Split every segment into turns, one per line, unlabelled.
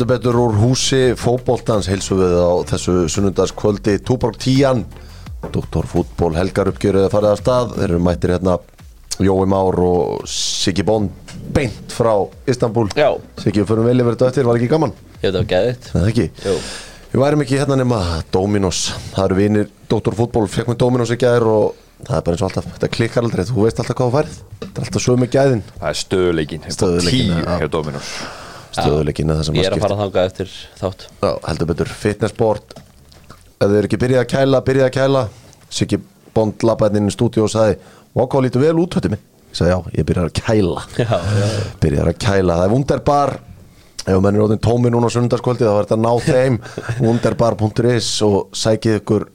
heldur betur úr húsi fótboltans heilsu við á þessu sunnundaskvöldi Túborg Tían Dr. Fútból Helgar uppgjörið að fara að stað þeir eru mættir hérna Jói Már og Siggi Bond beint frá Istanbul
Já.
Siggi, við förum vel yfir þetta eftir, var ekki gaman?
Ég veit það var geðið
Eða ekki?
Jú.
Við værum ekki hérna nema Dominos Það eru vinir Dr. Fútból, fekk með Dominos í gær og það er bara eins og alltaf, þetta klikkar aldrei þú veist alltaf hvað þú færð, þetta er alltaf sögum með gæðin
Það er stöðuleikin
Stöðugleikinn,
Tíu
já.
Hjá Dominos
stöðuleikina þess að
Ég
maður
er að fara þangað eftir þátt.
Já, heldur betur, fitnessport ef þið eru ekki byrjað að kæla, byrjað að kæla. Siggi Bond labbaði inn í stúdíu og sagði Vaka lítur vel út höfði mig Ég sagði já, ég byrjar að kæla.
Já, já
Byrjar að kæla, það er Wunderbar. Ef menn er óðin tómi núna á sunnundaskvöldi þá er þetta að ná þeim. Wunderbar.is og sækið ykkur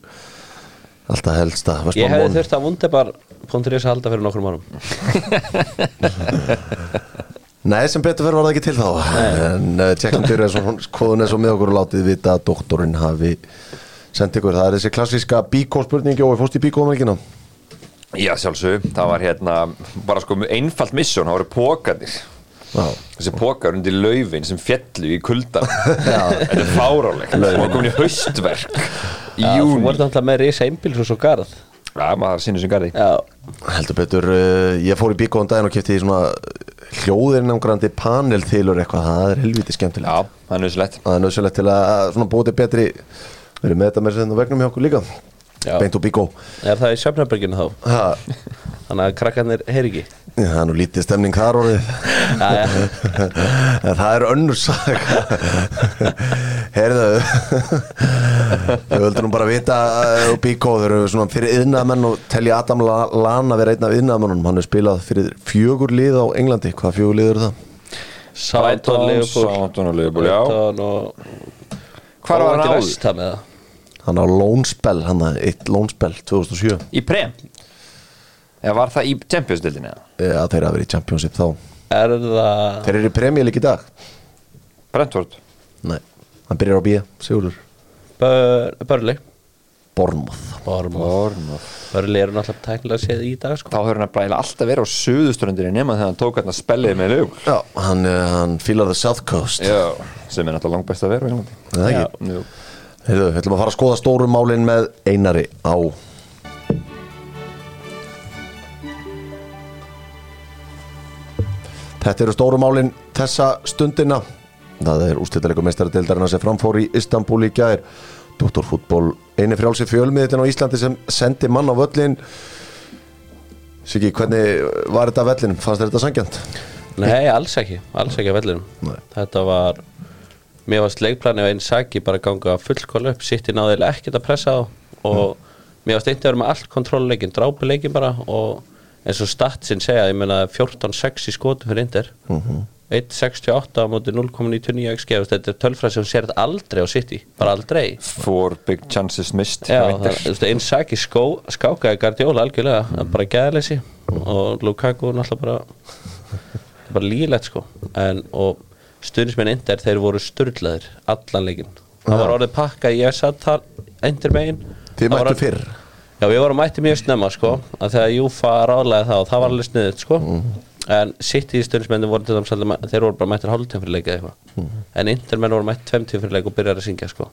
alltaf helsta
Ég hefði þurft að wunderbar.is að halda fyrir nokkrum árum
Nei, sem betur fyrir var það ekki til þá. En uh, Tjekkland Byrjason Kvoðun er svo með okkur og látið vita að doktorinn hafi sendt ykkur. Það er þessi klassíska bíkó spurningi og við fórst í bíkó ekki
Já, sjálfsög, það var hérna bara sko einfalt missjón, það voru pókarnir þessi pókar undir laufin sem fjallu í kuldan þetta er fárálegt það var komin í haustverk í júni
voru alltaf með risa einbíl svo garð
Já, maður sinni sem garði.
Já,
heldur betur uh, Ég fór í um daginn og kefti í svona hljóðirnamgrandi panelþylur eitthvað. Það er helviti skemmtilegt.
Já, það er nöðsilegt
Það er nöðsynlegt til að svona búið til betri Við erum með þetta með sem vegnum hjá okkur líka.
Já.
Beint úr bíkó
er það í Söfnaberginu þá?
Ha,
Þannig að krakkarnir heyri ekki?
Já, það er nú lítið stemning þar orðið.
Já, já.
En það er önnur saga. Heyrðu Þau vildur nú bara vita uh, og Bíkó, þau eru svona fyrir yðnaðmenn og telja Adam La- Lana vera einn af yðnaðmennunum hann er spilað fyrir fjögur lið á Englandi. Hvað fjögur lið eru það?
Southampton, Liverpool
Hvar var hann áður?
Hann á að eitt lónspell 2007
Í prem? Eða var það í Champions-dildinni eða?
Já, þeir hafa verið í Championship þá.
Er það
Þeir eru í premjölík í dag.
Brentford.
Nei, hann byrjar á B, Sigurður
Bör- Burnley.
Bornmoth
Bournemouth.
Bournemouth.
Burnley eru náttúrulega tæknilega séð í dag sko.
Þá höfður hann bara alltaf verið á suðuströndinni nema þegar hann tók hann að spellið með lög
Já, hann, uh, hann fílar the South Coast.
Já, sem er náttúrulega langt best að vera Englandi.
Er Það ekki?
Jú.
Heyrðu, við ætlum að fara að skoða stóru málin með Einari á Þetta eru stóru málin þessa stundina Það er úrslitaleikum meistaradeildarinn sem framfór í Istanbul í gær. Doktorfútból eini frjálsi fjölmiðin á Íslandi sem sendi mann á völlin Siggi, hvernig var þetta á vellinum? Fannst þetta sangjant?
Nei, alls ekki, alls ekki að vellinum. Þetta var Mér varst leikplani á einn saki bara að ganga fullkóla upp. Sitt í náðilega ekkert að pressa á. Og mér varst einnig að vera með allt kontrolleikin Drápi leikin bara. Og eins og statsin segja, ég meina 14-6 í skotum fyrir Inder 1.68 á móti 0.99 XG Þetta er tölfræð sem sér þetta aldrei á City Bara aldrei.
Four big chances missed
einn saki skó, skákaði Guardiola algjörlega, er bara gæðleysi og Lukaku náttúrulega bara bara lígilegt sko. En, og stuðnismenn Inder, þeir voru störlaðir allan leikinn, það var orðið pakka ég satt þar, Inder megin.
Þið mættu
orðið-
fyrr.
Já, við vorum mætti mjög snemma sko að þegar Júfa ráðlega það og það var alveg sniðið sko en sitt í stundismenni voru til dæmis þeir voru bara mættir hálftíðan fyrir leik eða eitthvað. En intermenn voru mætt tveimtíðan fyrir leik og byrjar að syngja sko.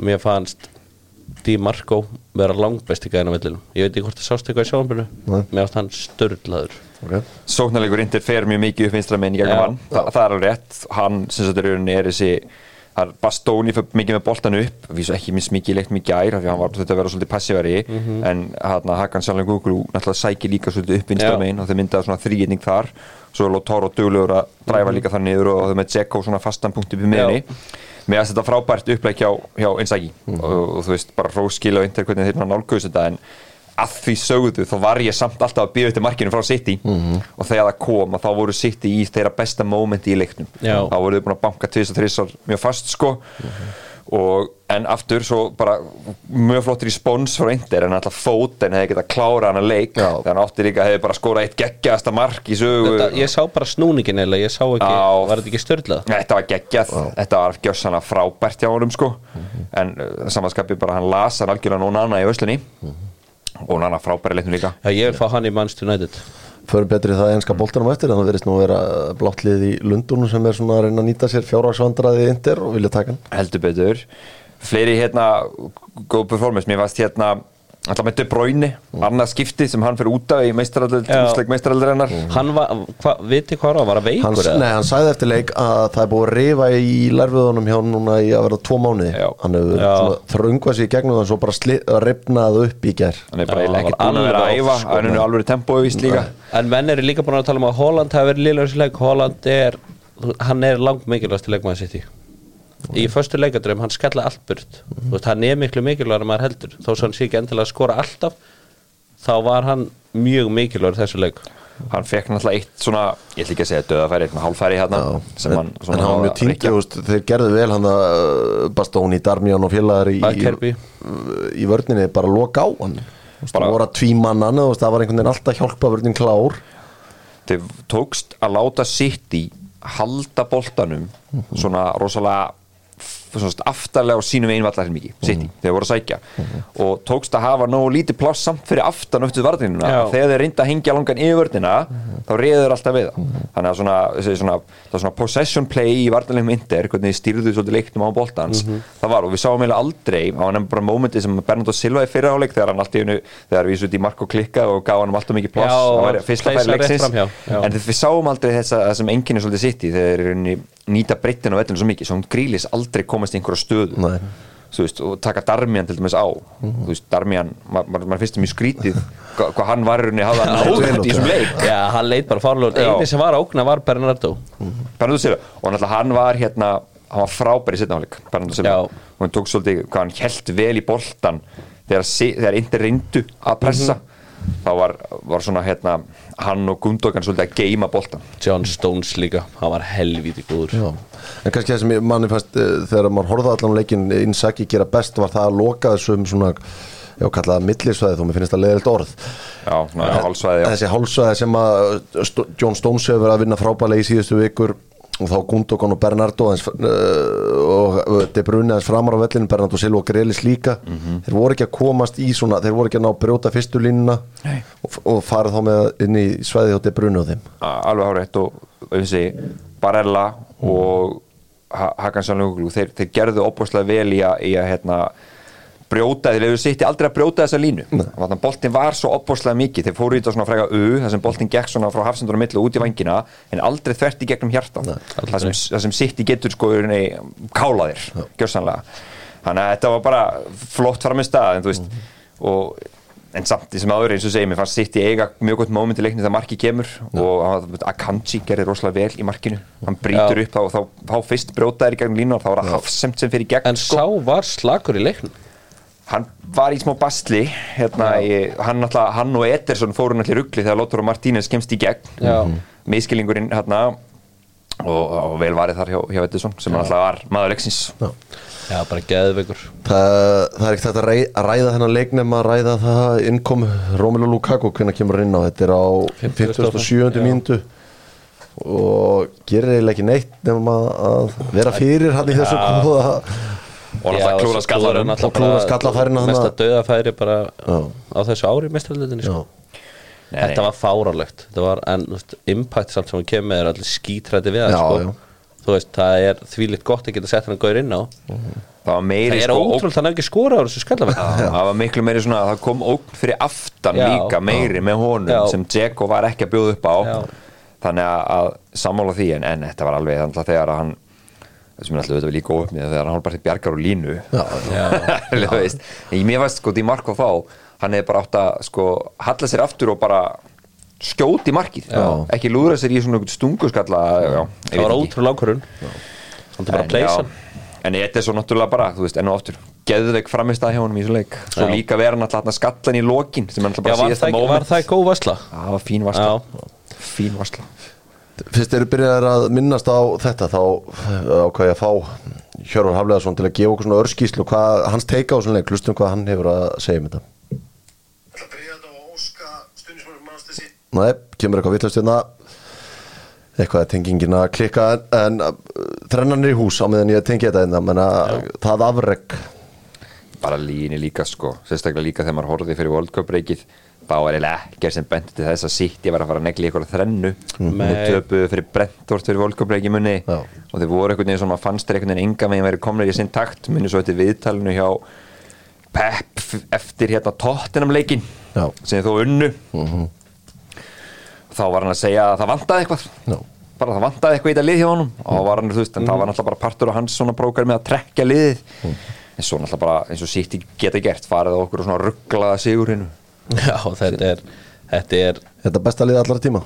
Mér fannst Di Marco vera langbesti gæðin á vellinu ég veit ekki hvort það sást eitthvað í sjónbyrnu
Nei.
mér fannst hann störlaður
okay.
Sóknarleikur Inter fer mjög mikið upp vinstra minn í gegnum
Já.
hann. Þa, það er alveg rétt. Hann sem sagt er rauninni er þessi það er Bastóni mikið með boltan upp við svo ekki minnst mikið leikt mikið af því að hann var þetta að vera svolítið passívari en hann Hakan Sjálfum Gúglu náttúrulega sækir líka svolítið upp minn og þeir myndaði svona þrýgetning þar. Svo er Lotaro duglegur að dræfa líka þar niður og þeir með Dzeko svona fastan punkt upp í miðinni mér finnst þetta frábært upplæk hjá, hjá Inzaghi. Og, og þú veist bara róskil og Inter hvernig þeir nálguðs þetta en að því sögðu þá var ég samt alltaf að býða eftir markinu frá City. Og þegar það kom að þá voru City í þeirra besta mómenti í leiknum.
Já.
þá voru þau búin að banka tvis og þrissar mjög fast sko. Og en aftur svo bara mjög flottur í spons frá Inter en alltaf fóten hefði getað klára hann að leik.
Já.
þegar hann átti líka hefði bara skórað eitt geggjasta mark í sögu.
Þetta, ég sá bara snúningin eða ég sá ekki,
Já.
var þetta ekki störlað
Þetta var geggjað, þetta var gjössanlega frábært hjá honum sko. En uh, samanskapið bara hann las hann algjörlega nú nana í Öslunni og nana frábæri leiknum líka.
Já, ég vil fá hann í Manchester United.
Förum betri það enska boltanum á eftir en það verðist nú að vera bláttlið í Lundunum sem er svona að reyna að nýta sér fjárhagsvandraði indir og vilja taka hann.
Heldur betur. Fleiri hérna góð performance, mér varst hérna alltaf með De Bruyne, annað skipti sem hann fyrir út af í meistaraldöld,
Já.
úsleik meistaraldarinnar
Hann var, hva, viti hvað var, hann, veikur
Nei, hann sagði eftir leik að það er búið að rifa í lærfiðunum hjá hann núna í að vera tvo mánuði.
Já.
hann hefur þröngvað sér í gegnum það svo bara ripnað upp í ger
hann er bara
Já, var
búin að að æfa hann er alveg tempói víst líka.
En menn eru líka búin að tala um að Holland hafi verið liðlega þessi leik. Holland er, hann er langt mikilvægast til leikmaður sitt í Í föstu leikadröfum, hann skella allt burt. Þú veist, hann er miklu mikilvægur en maður heldur. Þó svo hann sé ekki endilega að skora alltaf Þá var hann mjög mikilvægur þessu leik.
Hann fekk náttúrulega eitt svona ég ætla ekki að segja döðafæri, eitthvað hálfæri hérna sem hann
en hann var mjög
að
tímdi þeir gerðu vel hann að Bastóni, Darmian og félagar í,
Akerby.
í vörninni bara loka á hann. Bara,
Bara-
voru að tvímannan það var einhvern veginn alltaf hjálpa vörnin klár.
Þeir tókst að láta City halda boltanum svona rosalega svona aftarlega á sínum einvallarhelmingi City, þegar voru að sækja. Og tókst að hafa nógu lítið pláss samt fyrir aftan upp til varðinuna, þegar þeir reynda að hengja langan yfir vörnina, þá reyður alltaf við það. Þannig að svona, svona, það svona possession play í varðinlegum inter hvernig þið stýrðu svolítið leiknum á boltans. Það var og við sáum eiginlega aldrei á hann bara mómenti sem Bernardo Silva í fyrra áleik þegar hann allt í hennu, þegar við svo í Marko klikka og gaf hann alltaf mikið pláss. Það
og
var fyrsta færi leiksins að nýta breytin á vellinu svo mikið, svo hún grílis aldrei komast í einhverja stöðu.
Nei.
Þú veist, og taka Darmian til dæmis á. Þú veist, Darmian, maður ma ma finnst það mjög skrítið hvað hva hann var hafði hann
vel
nátt í þessum leik.
Já, hann leit bara farlóð
Já.
Einu sem var að ógna var Bernardo.
Bernardo Silva, og náttúrulega hann var hérna hann var frábær í setna áleik Bernardo Silva,
Já.
og hann tók svolítið hvað hann held vel í boltan þegar, þegar Inter reyndu að pressa. Þá var, var svona hérna hann og Gundogan svolítið að geima boltan
John Stones líka, hann var helvíti góður
Já. en kannski það sem manni fannst eh, þegar maður horfði allan leikin Inzaghi gera best var það að loka þessum svona já, kallaða millisvæði þó mér finnst það leiðilt orð
já, svona hálsvæði, já.
þessi hálsvæði sem að St John Stones hefur verið að vinna frábælega í síðustu vikur og þá Gundogan og Bernardo aðeins, uh, og De Bruyne aðeins framar á vellinu, Bernardo Silva og Grelis líka. Þeir voru ekki að komast í svona þeir voru ekki að ná að brjóta fyrstu línuna og, og farið þá með inn í svæði á De Bruyne og þeim.
A- alveg hárétt og þessi Barella og Ha- Hakan Sannluglu þeir, þeir gerðu opbúrslega vel í að, í að hérna, brjóta, þeir hefur sitt aldrei að brjóta þessa línu. Þannig að boltin var svo opbúrslega mikið þeir fóru í þetta svona fræga U þar sem boltin gekk svona frá hafsendunum millu út í vangina en aldrei þvert í gegnum hjartan það sem, sem sitt í getur sko kálaðir, gjörsanlega þannig að þetta var bara flott fram með stað en þú veist og en samt því sem aður eins og segir, mér fannst sitt í eiga mjög gott moment í leikni þegar marki kemur og hann var- Akanji gerði rosalega vel í markinu. Hann brýtur
Já.
upp þá, þá, þá fyrst brjótaðir í gegnum línu og þá var það hafsemt sem fyrir gegn
En sá var slagur í leiknum
hann var í smá bastli hérna, í, hann, náttúrulega- hann og Ederson fóru náttúrulega í ruggli þegar Lottur og Martínez kemst í gegn
Já.
miskilingurinn hérna og, og vel varið þar hjá, hjá Ederson sem náttúrulega var maður leiksins
Já.
Já, bara geðveikur
Það, það er ekkert að ræ- að ræða þennan leik nema að ræða það innkom Romelu Lukaku hvernig kemur hann inn á þetta er á 57.
Já.
mínútu og gerir eiginlega ekki neitt nema að vera fyrir hann í þessu kóða
og náttúrulega klúra skallanum
Og klúðra skallafærinu þarna.
Mesta döðafæri bara
Já.
á þessu ári mestrarleitinni sko.
Nei,
Þetta var fárálegt Þetta var, en þú veist, impact samt sem hann kemur með er allir skítrætti við það
Já,
sko.
já.
Þú veist, það er þvílitt gott að geta sett hann gaur inn á
það var meiri
Það er
sko,
ótrúlega hann hef ekki skorað á þessu skallafæri
Já, það var miklu meiri svona það kom ógn fyrir aftan
Já.
líka meiri með honum
Já.
sem Dzeko var ekki að bjóða upp á
Já.
þannig að, að sammála því en, en þetta var alveg þannig að þegar að hann sem er alltaf auðvitað líka óöfnið þegar hann bara til bjargar úr línu.
Já,
þú veist. en ég mér veist sko Di Marco þá hann hefði bara átt að sko halla sér aftur og bara skjóti markið.
Já.
ekki lúðra sér í svona stunguskalla já,
Það var ótrúlega ákvörun Hann er bara að
En
pleysa
já, En þetta er svo náttúrulega bara, þú veist, enn og aftur Geðveik framist að hjá honum í þessu leik. Svo
Já.
líka vera náttúrulega skallan í lokin sem er
Já,
náttúrulega bara
var það,
moment
var það góð vasla?
Já, það var fín varsla
Fyrst eru byrjaðar að minnast á þetta þá ákvað ég að fá Hjörvar Hafleðarsson til að gefa okkur svona örskíslu hvað hans teika á svona leik, hlustum hvað hann hefur að segja um þetta.
Ætla að byrja þetta á að óska stundismörnum mannstessi
Nei, kemur eitthvað vittlust hérna. Eitthvað er tengingin að klikka en, en uh, þrennan er í hús á meðan ég tengi þetta hérna menn að það afreg
Bara líni líka sko. Sérstaklega líka þegar maður horfði fyrir World Cup reikið það var eiginlega ekkert sem bendi til þess að City var að fara að negli ykkur þrennu.
Nei.
þeir töpuðu fyrir Brentford fyrir volkabreiki munni
Já.
og þeir voru einhvern veginn sem að fannst einhvern veginn enga meginn verið komnir í sinn takt minni svo þetta viðtalinu hjá Pep eftir hérna Tottenham leikin
Já.
sem þó unnu. Þá var hann að segja að það vantaði eitthvað.
Já.
bara það vantaði eitthvað í þetta lið hjá honum. Og þá var hann, þú veist, en það var náttúrulega bara partur á hans svona brókar með að trekja liðið. En svo náttúrulega bara eins og City geta gert farið okkur og svona rugglaða sigurinu
Já, þetta er Þetta er
Þetta besta liða allar tíma.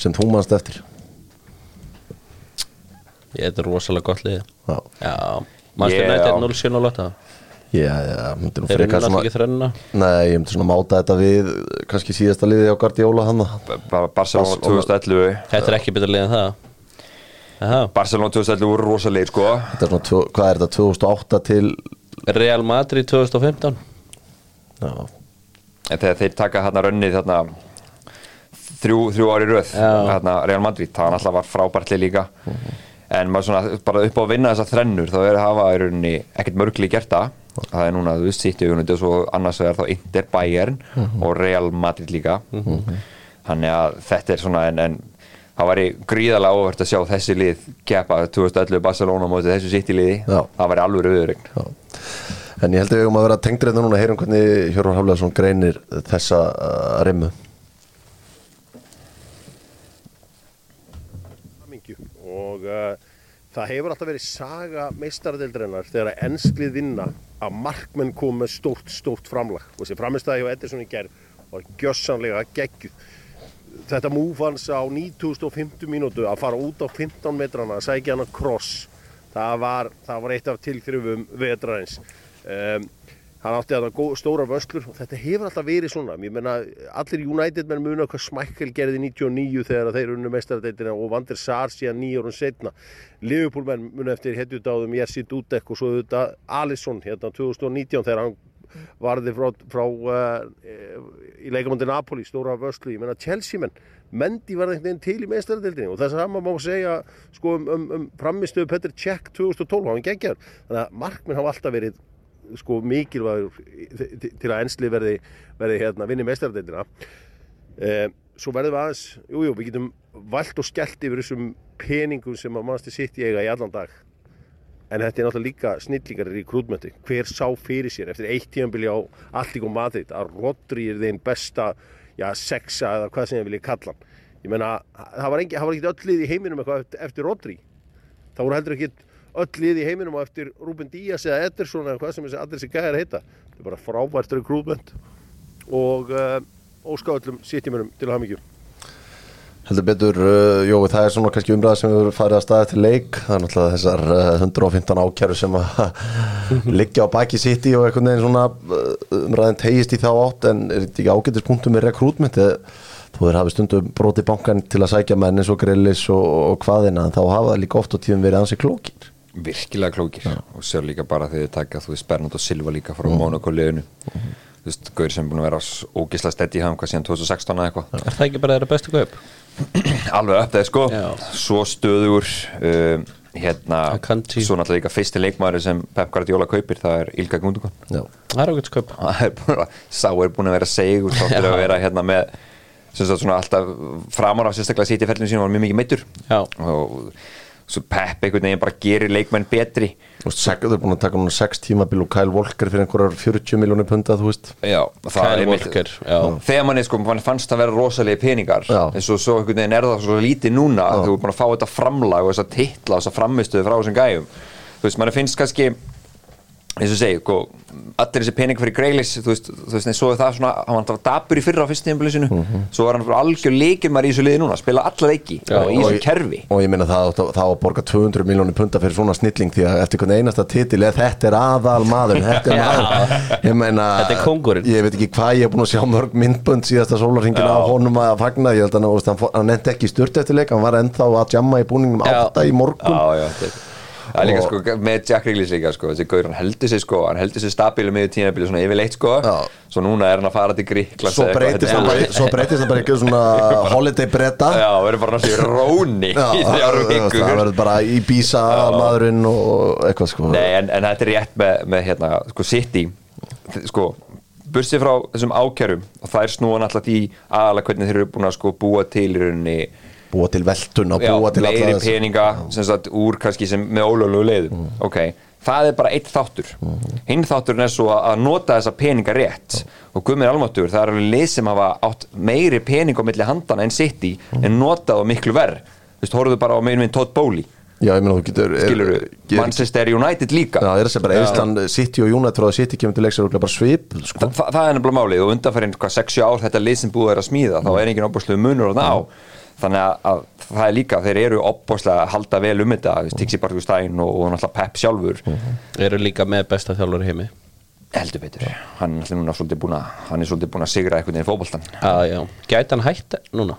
Sem þú mannst eftir.
Þetta er rosalega gott lið.
Já,
Já, mannstu
Ég-
nættið
já.
0-7 og lotta
já, já myndi nú
Þeir eru
eitthvað
náttúrulega ekki þrönna
Nei, ég myndi svona máta þetta við kannski síðasta liði á Guardiola hann
Barcelona
Barcelona.
2011
Þetta er ekki betur lið en það. Aha.
Barcelona 2011 voru rosalegir sko.
Þetta er svona, tvö- hvað er þetta, 2008 til
Real Madrid 2015
Já,
en þegar þeir taka hérna rönnið þarna þrjú, þrjú ári röð hérna Real Madrid, það var alltaf var frábærtli líka. En maður svona bara upp á að vinna þessar þrennur þá er að hafa í rauninni ekkert mörgli gert það. Það er núna, þú veist, City og svo annars er þá Inter Bayern og Real Madrid líka. Þannig að þetta er svona en, en það væri gríðalega óvert að sjá þessi lið keppa 2011 Barcelona mótið þessu City liði.
Já.
það væri alveg auðurregn
já. En ég held að við höfum að vera tengdur þetta núna heyrum hvernig Hjörvar Hafleðarsson greinir þessa uh, rimmu.
Og uh, það hefur alltaf verið saga meistaradeildrennar þegar að ennslið vinna að markmenn kom með stórt, stórt framlag. Og þessi framistæði hjá Edison í gerð var gjössanlega geggjuð þetta múf hans á 9050 mínútu að fara út á 15 metrana að sækja hann að kross það var, það var eitt af tilþrifum vetrarins. Um, hann átti að það stóra vönslur og þetta hefur alltaf verið svona. Ég meina allir United menn muna hvað Smækkel gerði 99 þegar þeir unnu mestaradeitina og Van der Sar síðan nýja árun setna Liverpool menn muna eftir hetjudáðum Jerzy Dudek og svo auðvitað Alisson hérna 2019 þegar hann varði frá, frá uh, í leikamundi Napoli, stóra vörslu ég meina Chelsea menn, Mendy var einhvern veginn til í meistaradeildinni og þess að sama má segja sko um, um, um framistöðu Petr Cech 2012, hann geggjar þannig að markminn hafa alltaf verið sko mikilvægur til að ensli verði, verði hérna vinni meistaradeildina. Eh, svo verðum við aðeins jújú, jú, við getum vald og skellt yfir þessum peningum sem að mannstu sitt í eiga í allan dag en þetta er náttúrulega líka snillingar í krútmöndi hver sá fyrir sér eftir eitt tíðanbili á Alltík og Madrid að Rodri er þeim besta já, sexa eða hvað sem ég vilja kalla hann. Ég meina, það var ekki öll lið í heiminum eitthvað eftir, Rodri. Það voru heldur ekki öll lið í heiminum á eftir Ruben Díaz eða Ederson eða hvað sem allir þessi gæðar heita. Þetta er bara frábært rekrútmönd og uh, óska öllum sittimönum til að hafa mikið
Heldur betur, uh, Jói, það er svona kannski umræða sem við farið að staða til leik. Það er náttúrulega þessar uh, 115 ákjæru sem að liggja á baki sitt í og einhvern veginn svona uh, umræðin tegist í þá átt. En er þetta ekki ágætispunktum með rekrútmynd þú þeir hafi stundum brotið bankan til að sækja menn eins og grillis og, og hvaðina en þá hafa það líka oft á tíðum verið ansi klókir.
Virkilega klókir. Og sér líka bara þegar þið taka þú veist Bernardo Silva líka frá Monaco-liðinu þú veist, Gaur sem er búin að vera s- ógeðslega steddi í hann hvað síðan 2016 eða eitthvað
Er það ekki bara þeirra bestu kaup?
alveg upp þegar sko
Já.
svo stöður um, hérna,
Akanji.
svo náttúrulega líka fyrsti leikmaður sem Pep Guardiola kaupir, það er Ilka Gundogan
Já,
Það er ágætt kaup
það er að, sá er búin að vera segur þáttur að vera hérna með sem sagt svona alltaf framar á sérstaklega sýti fellinu sínum var mjög mikið meittur
Já.
og svo Pep einhvern veginn bara gerir leikmenn betri.
Þú veist, þau er búin að taka núna 6 tímabil og Kyle Walker fyrir einhverjar 40 miljónir punda, þú veist.
Já, það
Kyle
er
Walker, já.
þegar manni sko, mann fannst það vera rosalegi peningar
Já.
eins og svo einhvern veginn er það svo lítið núna þú er búin að fá þetta framlag og þessa titla og þessa framistuðu frá þessum gæjum. Þú veist, manni finnst kannski eins og segi, sko, allir þessi pening fyrir Greilis, þú veist, þú veist, svo er það svona hann var dabur í fyrra á fyrst tíðanbili sinu svo er hann algjör leikir í þessu liði núna spila alla leiki
Já,
í þessu kerfi.
og ég meina það það á að borga 200 miljónir punta fyrir svona snilling því að eftir hvern einasta titil er þetta er aðal maður þetta er maður. Ég meina
er
ég veit ekki hvað ég er búin að sjá mörg myndbönd síðasta sólarhingin á honum að fagna ég held að hann, hann, nefndi ekki sturt eftir leik hann var ennþá að jamma í búningum átta í morgun
Það er líka sko með Jack Riglis líka sko, þessi gaur hann heldur sig sko, hann heldur sig stabílu með tímabili svona yfirleitt sko, svo núna er hann að fara til Gríklas
svo breytist hann bara, svo breytist hann bara ekki svona holiday bretta
Já, verður bara náttúrulega róni í
það verður bara í bísa maðurinn og eitthvað sko.
Nei, en, en þetta er rétt með, með hérna, sko City. Sko, bursið frá þessum ákjærum og það er snúan alltaf því aðalega hvernig þeir eru búin að sko búa til í rauninni
búa til veltun og búa til
meiri peninga sem sagt úr kannski sem með ólöglegu leiðum.
Mm.
ok, það er bara eitt þáttur. Hinn þátturinn er svo að nota þessa peninga rétt. Og guðmir almáttur það er alveg lið sem hafa átt meiri pening á milli handana en sitt í
Mm.
en notað á miklu verð þú veist, horfðu bara á meginn minn Todd Bowley.
Já, ég meina þú getur
skilur
er-
Manchester United líka.
Já, það er þess að bara Eðsland City og United frá City kemur til leiks er örugglega bara svip sko.
Þa, það, það er nefnilega málið. Og undanferðin hvað 6 ár þetta lið sem búið er að smíða þá er engin opbúrslega munur á það á þannig að, að það er líka, þeir eru opbúrslega að halda vel um þetta, Tixi Bargustæn og, og náttúrulega Pep sjálfur.
Eru líka með besta þjálfur heimi?
Heldur betur, hann er svolítið búin að hann er svolítið búin að sigra eitthvað í fótboltan
Já, já, gæti hann hætt núna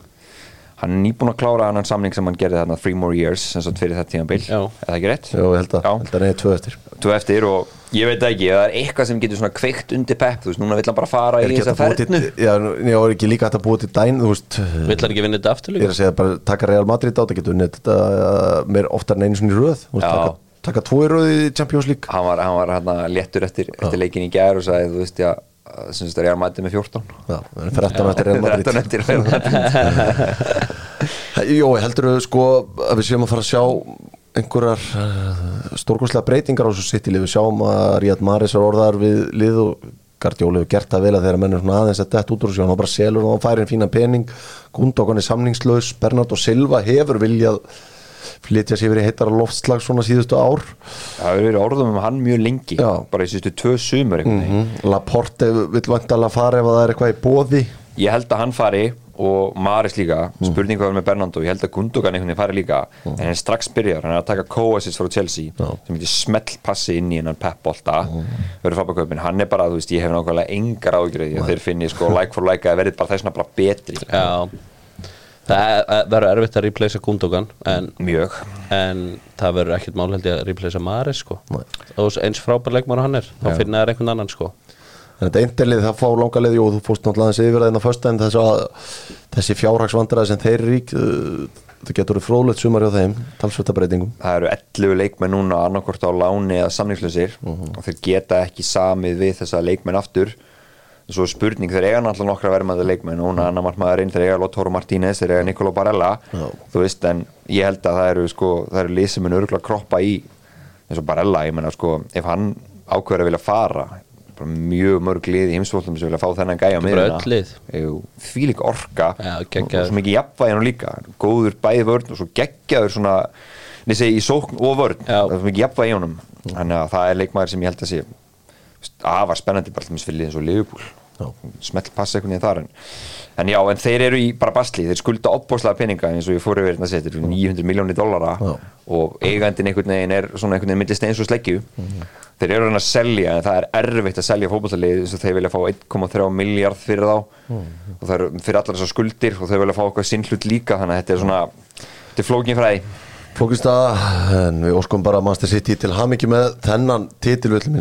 hann er nýbúin að klára annan samning sem hann gerði þarna three more years, sem sagt fyrir þetta tímabil
Já.
er það ekki rétt?
Jó, ég held að,
Já.
held að reyði tvö eftir
Þú eftir og ég veit það ekki, það er eitthvað sem getur svona kveikt undir Pep, þú veist, núna vill hann bara fara
Er
í
hægt að
fernu
Já, já, er ekki líka hægt að búa til dæn Þú veist,
Vill hann ekki vinna þetta aftur
ég er
líka?
að segja bara taka Real Madrid á þetta getur unnið þetta uh, meir oftar en einu svona í röð Þú veist, taka, taka tvo í röð í Champions League
hann var, hann var hann léttur eftir, eftir og sem þetta er Real Madrid með 14
Já, það er 13 eftir Real Madrid.
13 eftir Real Madrid.
Jó, heldur þú sko að við séum að fara að sjá einhverjar uh, stórkostlega breytingar á þessu sittilið, við sjáum að Ríad Maris er orðar við lið og Gardjóli hefur gert það vel að þeirra mennur svona aðeins að detta út úr hann var bara selur og hann færi en fínan pening, Gundokon er samningslaus. Bernardo Silva hefur viljað flytja sér verið heittara loftslag svona síðustu ár.
Það hefur verið orðum um hann mjög lengi
Já.
bara í síðustu tvö sumur
mm. Laporte vill vantalega fara ef að það er eitthvað í bóði
ég held að hann fari og Maris líka, spurning hvað er með Bernardo ég held að Gundogan einhvern veginn fari líka en hann er strax byrjar, hann er að taka co-assist frá Chelsea sem heitir smell passi inn í hennan Pep-bolta, verður fabakaupin hann er bara, þú veist, ég hef nákvæmlega engar ágjörði að þeir finni sko like for like að verði bara þessna bara betri.
Já Það er- verður erfitt að replacea Gundogan en,
mjög.
en það verður ekkert mál held ég að replacea Maris sko. Og eins frábær leikmar hann er þá finna þær einhvern annan sko.
En þetta eindelið það fá langa leiði og þú fórst náttúrulega aðeins yfir það inn á föstu en þess að þessi fjárhagsvandræði sem þeir rík það getur verið fróðlegt sumar hjá þeim talsvöldabreitingum
það eru 11 leikmenn núna annarkort á láni eða samningslausir. Og þeir geta ekki samið við þessa leikmenn aftur svo er spurning, þeir eiga náttúrulega nokkra verðmæði leikmenn. Og núna annar margmaðurinn, þeir eiga Lotoro Martínez þeir eiga Nicolò Barella. Þú veist, en ég held að það eru sko, það eru lið sem er örgulega kroppa í eins og Barella, ég menna sko ef hann ákveður að vilja fara bara mjög mörg lið í heimsvöldum sem vilja fá þennan gæja
er öll lið.
því líka orka.
Já,
og, og svo mikið jafnvægi hann líka. Góður bæði vörn og svo geggjaður svona Nei, segi, í sókn og vörn.
Já.
það er svo mikið jafnvægi í honum. Þannig að það er leikmaður sem ég held að sé afar spennandi bara til fyrir liðin svo Liverpool smelt passa einhvern veginn þar en, en já, en þeir eru í bara basli þeir skulda opbóðslega peninga eins og ég fór yfir þetta eru 900 miljónir dollara
Já.
og eigandinn einhvern veginn er svona einhvern veginn millist eins og sleggju
Mhm.
þeir eru hann að selja en það er erfitt að selja fótballtalið eins og þeir vilja fá 1,3 miljard fyrir þá
Mhm.
og það eru fyrir allar þessar skuldir og þeir vilja fá eitthvað sinnhlut líka þannig að þetta er svona þetta er flókin fræði
Flókist að, en við óskum bara Master City til hamingi með þennan titilvöldum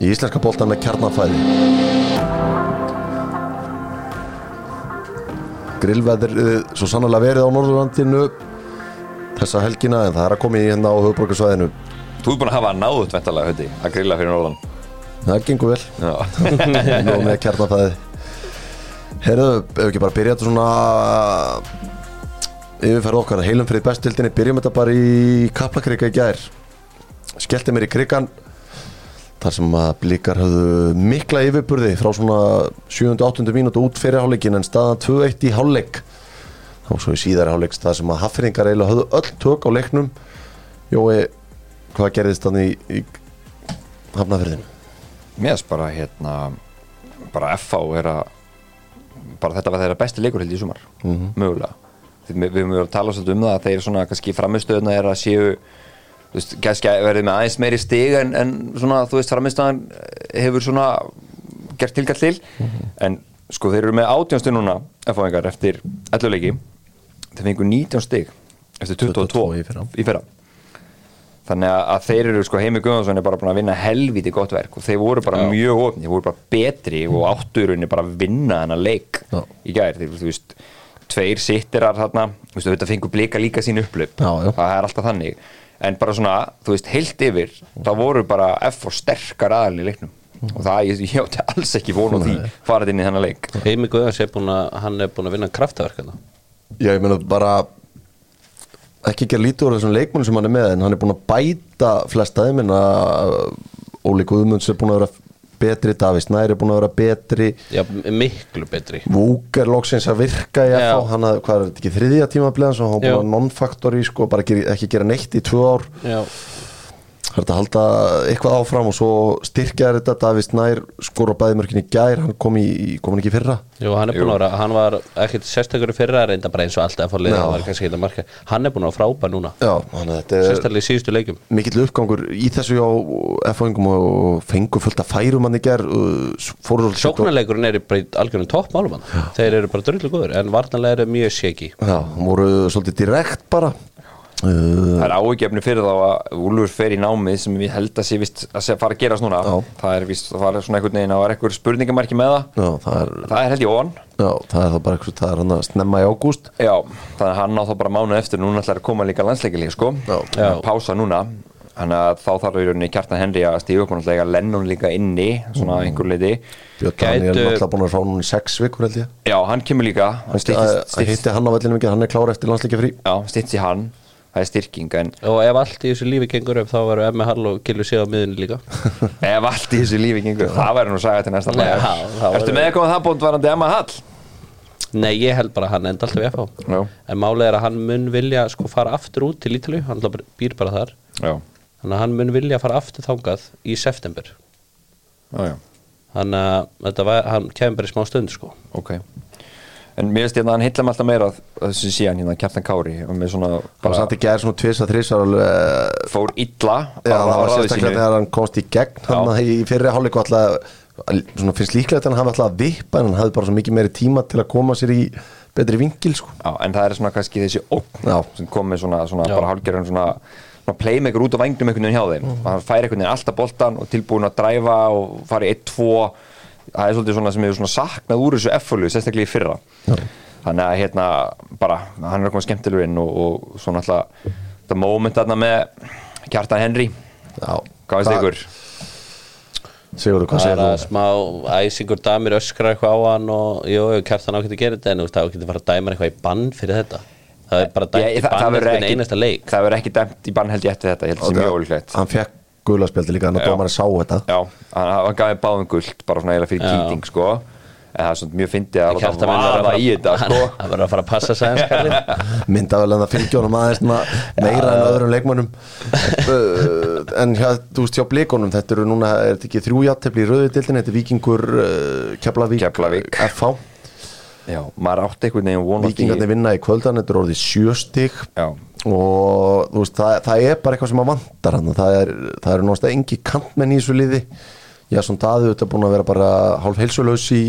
í íslenska boltan með kjarnafæði Grillveður svo sannlega verið á Norðurlandinu þessa helgina en það er að koma í hérna á höfuborgarsvæðinu
Þú er búin að hafa náðut væntalega höndi að grilla fyrir norðan.
Það gengur vel. Nó með kjarnafæði Herðu, ef ekki bara byrja þetta svona yfirferð okkar heilum fyrir bestildinni, byrjum þetta bara í Kaplakrika í gær. Skellti mér í krigan þar sem að blíkar höfðu mikla yfirburði frá svona 7-8 mínútu út fyrir hálfleikin en staðan 2-1 í hálfleik. Og svo í síðari hálfleiks það sem að haffringar eiginlega höfðu öll tök á leiknum. Jói, hvað gerðist þannig í, í hafnafyrðinu?
Mér finnst bara hérna bara FH er að bara þetta var þeirra besti leikur held í sumar. Mögulega. Því við, við verið að tala svolítið um það að þeir svona kannski framistöðuna er að séu þú veist, kannski að verið með aðeins meiri stig en, en svona, þú veist, framistöðan hefur svona gert tilkall til. En sko þeir eru með átjónstu núna FH-ingar eftir 11 leiki. Þeir fengu 19 stig eftir 22,
22 í fyrra.
í fyrra. Þannig að, þeir eru sko Heimi Guðjónsson er bara búin að vinna helviti gott verk og þeir voru bara mjög ofni, þeir voru bara betri og átturunni bara vinna þennan leik
Já.
í gær, þeir, þú veist tveir sittirar þarna, þú veist, þetta fengur blika líka sín upplöp,
Já, já.
það er alltaf þannig en bara svona, þú veist, heilt yfir það voru bara F og sterkar aðalinn í leiknum. Og það, ég, ég átti alls ekki vona á því farað inn í þennan leik.
Heimi er að hann er búin að vinna kraftaverkana
Já, ég meina bara ekki gera lítið úr þessum leikmennum sem hann er með en hann er búin að bæta flesta þeim en að Óli Guðmunds er búin að vera betri Davís Snær er búin að vera betri.
Já, miklu betri.
Vúk er loksins að virka í. FH hann að, hvað er þetta ekki þriðja tíma bleðan svo hann búin að non-factory sko, bara geri, ekki gera neitt í tvö ár.
Já,
Það er að halda eitthvað áfram og svo styrkja þetta. Davís Snær skor á bæðimörkin í gær. Hann kom, í, kom hann ekki í fyrra?
Jú, hann er búin að vera, hann var ekkert sérstakur í fyrra reynda bara eins og alltaf að fá liða,
Já.
það var kannski ekki að marka. Hann er búin að vera frábær núna,
er
sérstaklega í síðustu leikjum.
mikill uppgangur í þessu á F-fóingum og fengu fullt að færum hann í ger fóru svolítið
Sóknarleikurinn er bara í algjörnum toppmálum hann. Þeir eru bara drullu góður, en varnarlega eru mjög shaky.
Já, voru svolítið direkt bara. uh,
Það er áhugjefni fyrir þá að Úlfur fer í námið sem við held að sé vist að sé að fara að gerast núna.
Já.
það er vist, það var svona einhvern veginn það var einhver spurningamarki með það.
Já, það er,
það er held ég on.
Já, það er þá bara eitthvað, það er hann að snemma í ágúst.
Já, þannig að hann á þá bara mánu eftir núna ætlar að koma líka landsleikilík sko.
Já.
Já.
pása núna. Þannig að þá þarf í rauninni kjartan Henry að stíða upp og náttúrulega Lennon líka inni svona
Mm.
einhver leiti
Björn Daniel er náttúrulega búin að fá núna í sex vikur held ég.
Já, hann kemur líka. Hann
Það
styttist- styttist-
hitti hann á vellinu mikið, hann er klár eftir landsleikja frí
Já, stýtt í hann það er styrking en
Og ef allt í þessu lífi gengur upp þá verður Emmi Hall og Gilvi sig á miðunni líka.
Ef allt í þessu lífi gengur það verður nú að sagja til næsta lag.
Verður-
með að koma það búin varandi Emma Hall?
Nei, ég held bara að hann enda alltaf í FH En málið er að hann mun vilja sko fara aftur út til Ítalíu, hann býr bara þar.
Já,
Þannig að hann mun vilja fara aftur þangað í september.
Já, já.
Þannig að var, hann kemur bara í smá stund sko.
Ok En mér finnst hérna að hann heilla mig alltaf meira að þessu síðan hérna Kjartan Kári og með svona bara
satt í gær svona tvisa þrísar alveg
fór illa
Já, það var sérstaklega þegar hann komst í gegn hann í fyrri hálfleiku alltaf svona finnst líklegt að hann hafi alltaf að vippa en hann hafi bara svo mikið meiri tíma til að koma sér í betri vingil sko.
Já, en það er svona kannski þessi ógn
Já.
sem kom með svona, svona bara hálfgerðan svona, svona playmaker út á vangnum einhvern veginn hjá þeim.
Mm.
og hann fær einhvern veginn alltaf boltan og tilbúin að dræfa og fara í 1-2 það er svolítið svona sem hefur svona saknað úr þessu F-fólu, sérstaklega í fyrra. Þannig að hérna bara hann er að koma skemmtilegur inn og, og svona alltaf þetta moment þarna með Kjartan Henry,
Já,
hvað veist ykkur?
Sigurður, hvað
Það
segir
er að
þú?
smá æsingur damir öskra eitthvað á hann og jú, kjartan ákveði að gera þetta en þú veist, þá getur fara að dæma eitthvað í bann fyrir þetta. Það er bara dæmt í
það- það
bann eftir einasta leik.
það verður ekki dæmt í bann held ég eftir þetta ég held að það sé mjög ólíklegt.
Hann fekk gulaspjaldi líka, þannig að dómarinn sá þetta.
Já, hann, hann gaf mér báðum guld bara svona eiginlega fyrir
Já.
kýting sko. En það er svona mjög fyndið að láta
að
vaða í þetta sko.
Það verður að fara að passa sig aðeins kallinn
myndavel en það fylgja honum aðeins meira en öðrum leikmönnum. Uh, en hjá, þú veist hjá blikunum þetta eru núna, er þetta ekki þrjú játefli í rauðudildin, þetta er Víkingur uh, Keflavík,
Keflavík.
FH
Já, maður átti einhvern veginn vonast í
Víkingarnir vinna í kvöldan, þetta er orðið sjöstig
Já,
og þú veist, það, það er bara eitthvað sem að vantar hann það er, það eru náttúrulega engi kantmenn í þessu liði. Já, svona daðu þetta búin að vera bara hálf heilsulegs í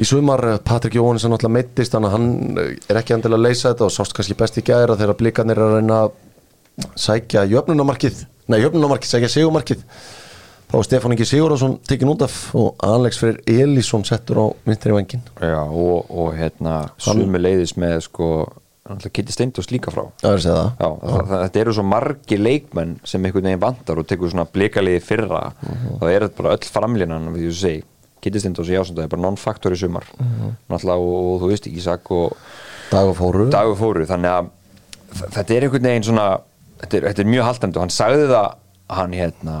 í sumar, Patrik Jóhannes er náttúrulega meittist þannig að hann er ekki endilega að leysa þetta og sást kannski best í gæra þegar blikarnir er að reyna að sækja jöfnunamarkið nei, jöfnunamarkið, sækja sigumarkið þá er Stefán Ingi Sigurðarsson tekin út af og Alex Freyr Elísson settur á vinstri vengin
já og, og hérna sumi leiðis með sko Kitty Steindós líka frá.
Það
Já, það, þetta eru svo margi leikmenn sem einhvern veginn vantar og tekur svona blikaliði fyrra. Þá er þetta bara öll framlínan við þú segi, Kitty Steindós og Jásson það er bara non-faktor í sumar. Náttúrulega og, og þú veist ekki Ísak og
Dag og fóru.
Dagur fóru þannig að þetta er einhvern veginn svona þetta er, þetta er mjög haldandi og hann sagði það hann hérna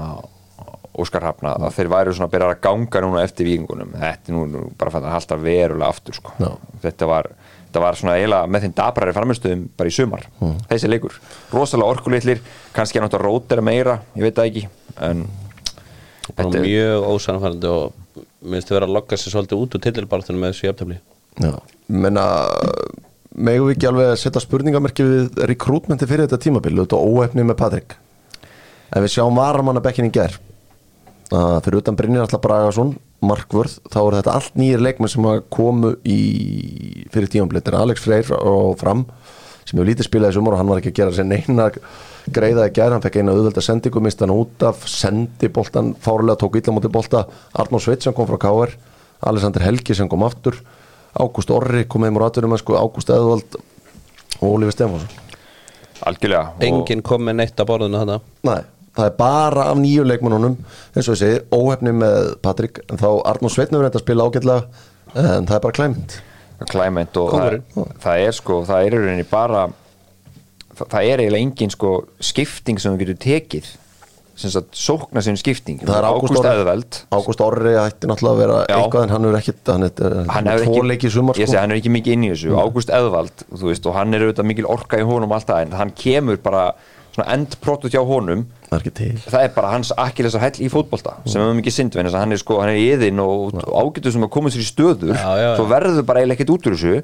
Óskar Hafna að þeir væru svona að byrja að ganga núna eftir vikingunum þetta er nú, nú bara að halda verulega aftur sko.
Já.
þetta var þetta var svona eiginlega með þeim dabrari framistöðum bara í sumar, þessi leikur rosalega orkulitlir, kannski að náttúrulega rótera meira, ég veit það ekki en þetta er
mjög ósannfærandi og minnst þið vera að logga sér svolítið út úr titilbarðunum með þessu
Já, menna megum við ekki alveg að setja spurningamerki við rekrútmenti fyrir þetta tímabil? Þetta óefni með Patrik ef við sjáum ger að fyrir utan Brynjar Alltaf Bragason Markvörð, þá er þetta allt nýjir leikmenn sem komu í fyrir tímabil, þetta er Alex Freyr og fram sem hefur lítið spilað í sumar og hann var ekki að gera sér neina greiða í gær, hann fekk eina auðvelda sendingu mist hann út af, sendi boltan fárulega tók illa mútið bolta, Arnór Sveit sem kom frá KR, Alexander Helgi sem kom aftur. Ágúst Orri kom með múratunum sko, Ágúst Eðvald og Ólífi Stefánsson.
Algjörlega og-
Enginn kom með neitt að borðinu þarna.
Nei, það er bara af nýju leikmannunum eins og ég segi, óhefni með Patrik en þá Arnór Sveitnur reynda að spila ágætlega en það er bara klæmt.
Clement og það, það er sko, það er í rauninni bara það, það er eiginlega engin sko skipting sem þú getur tekið sem sagt sókna sem skipting.
Það er Ágúst
Ágúst Eðveld
Ágúst Orri ætti náttúrulega að vera
Já.
eitthvað en hann er ekkit hann er,
hann
er
ekki,
sumar sko.
segi, hann er ekki mikið inn í þessu. Ágúst Eðvald, þú veist, og hann er auðvitað mikil orka í honum alltaf, en hann kemur bara svona endprodukt hjá honum
það er ekki til.
Það er bara hans akkilesa hæll í fótbolta sem við mikið synd venni, hann er sko, hann er í yðin og, ágætur sem að koma sér í stöður
Já, já, já.
svo verður bara eiginlega ekkert út úr þessu.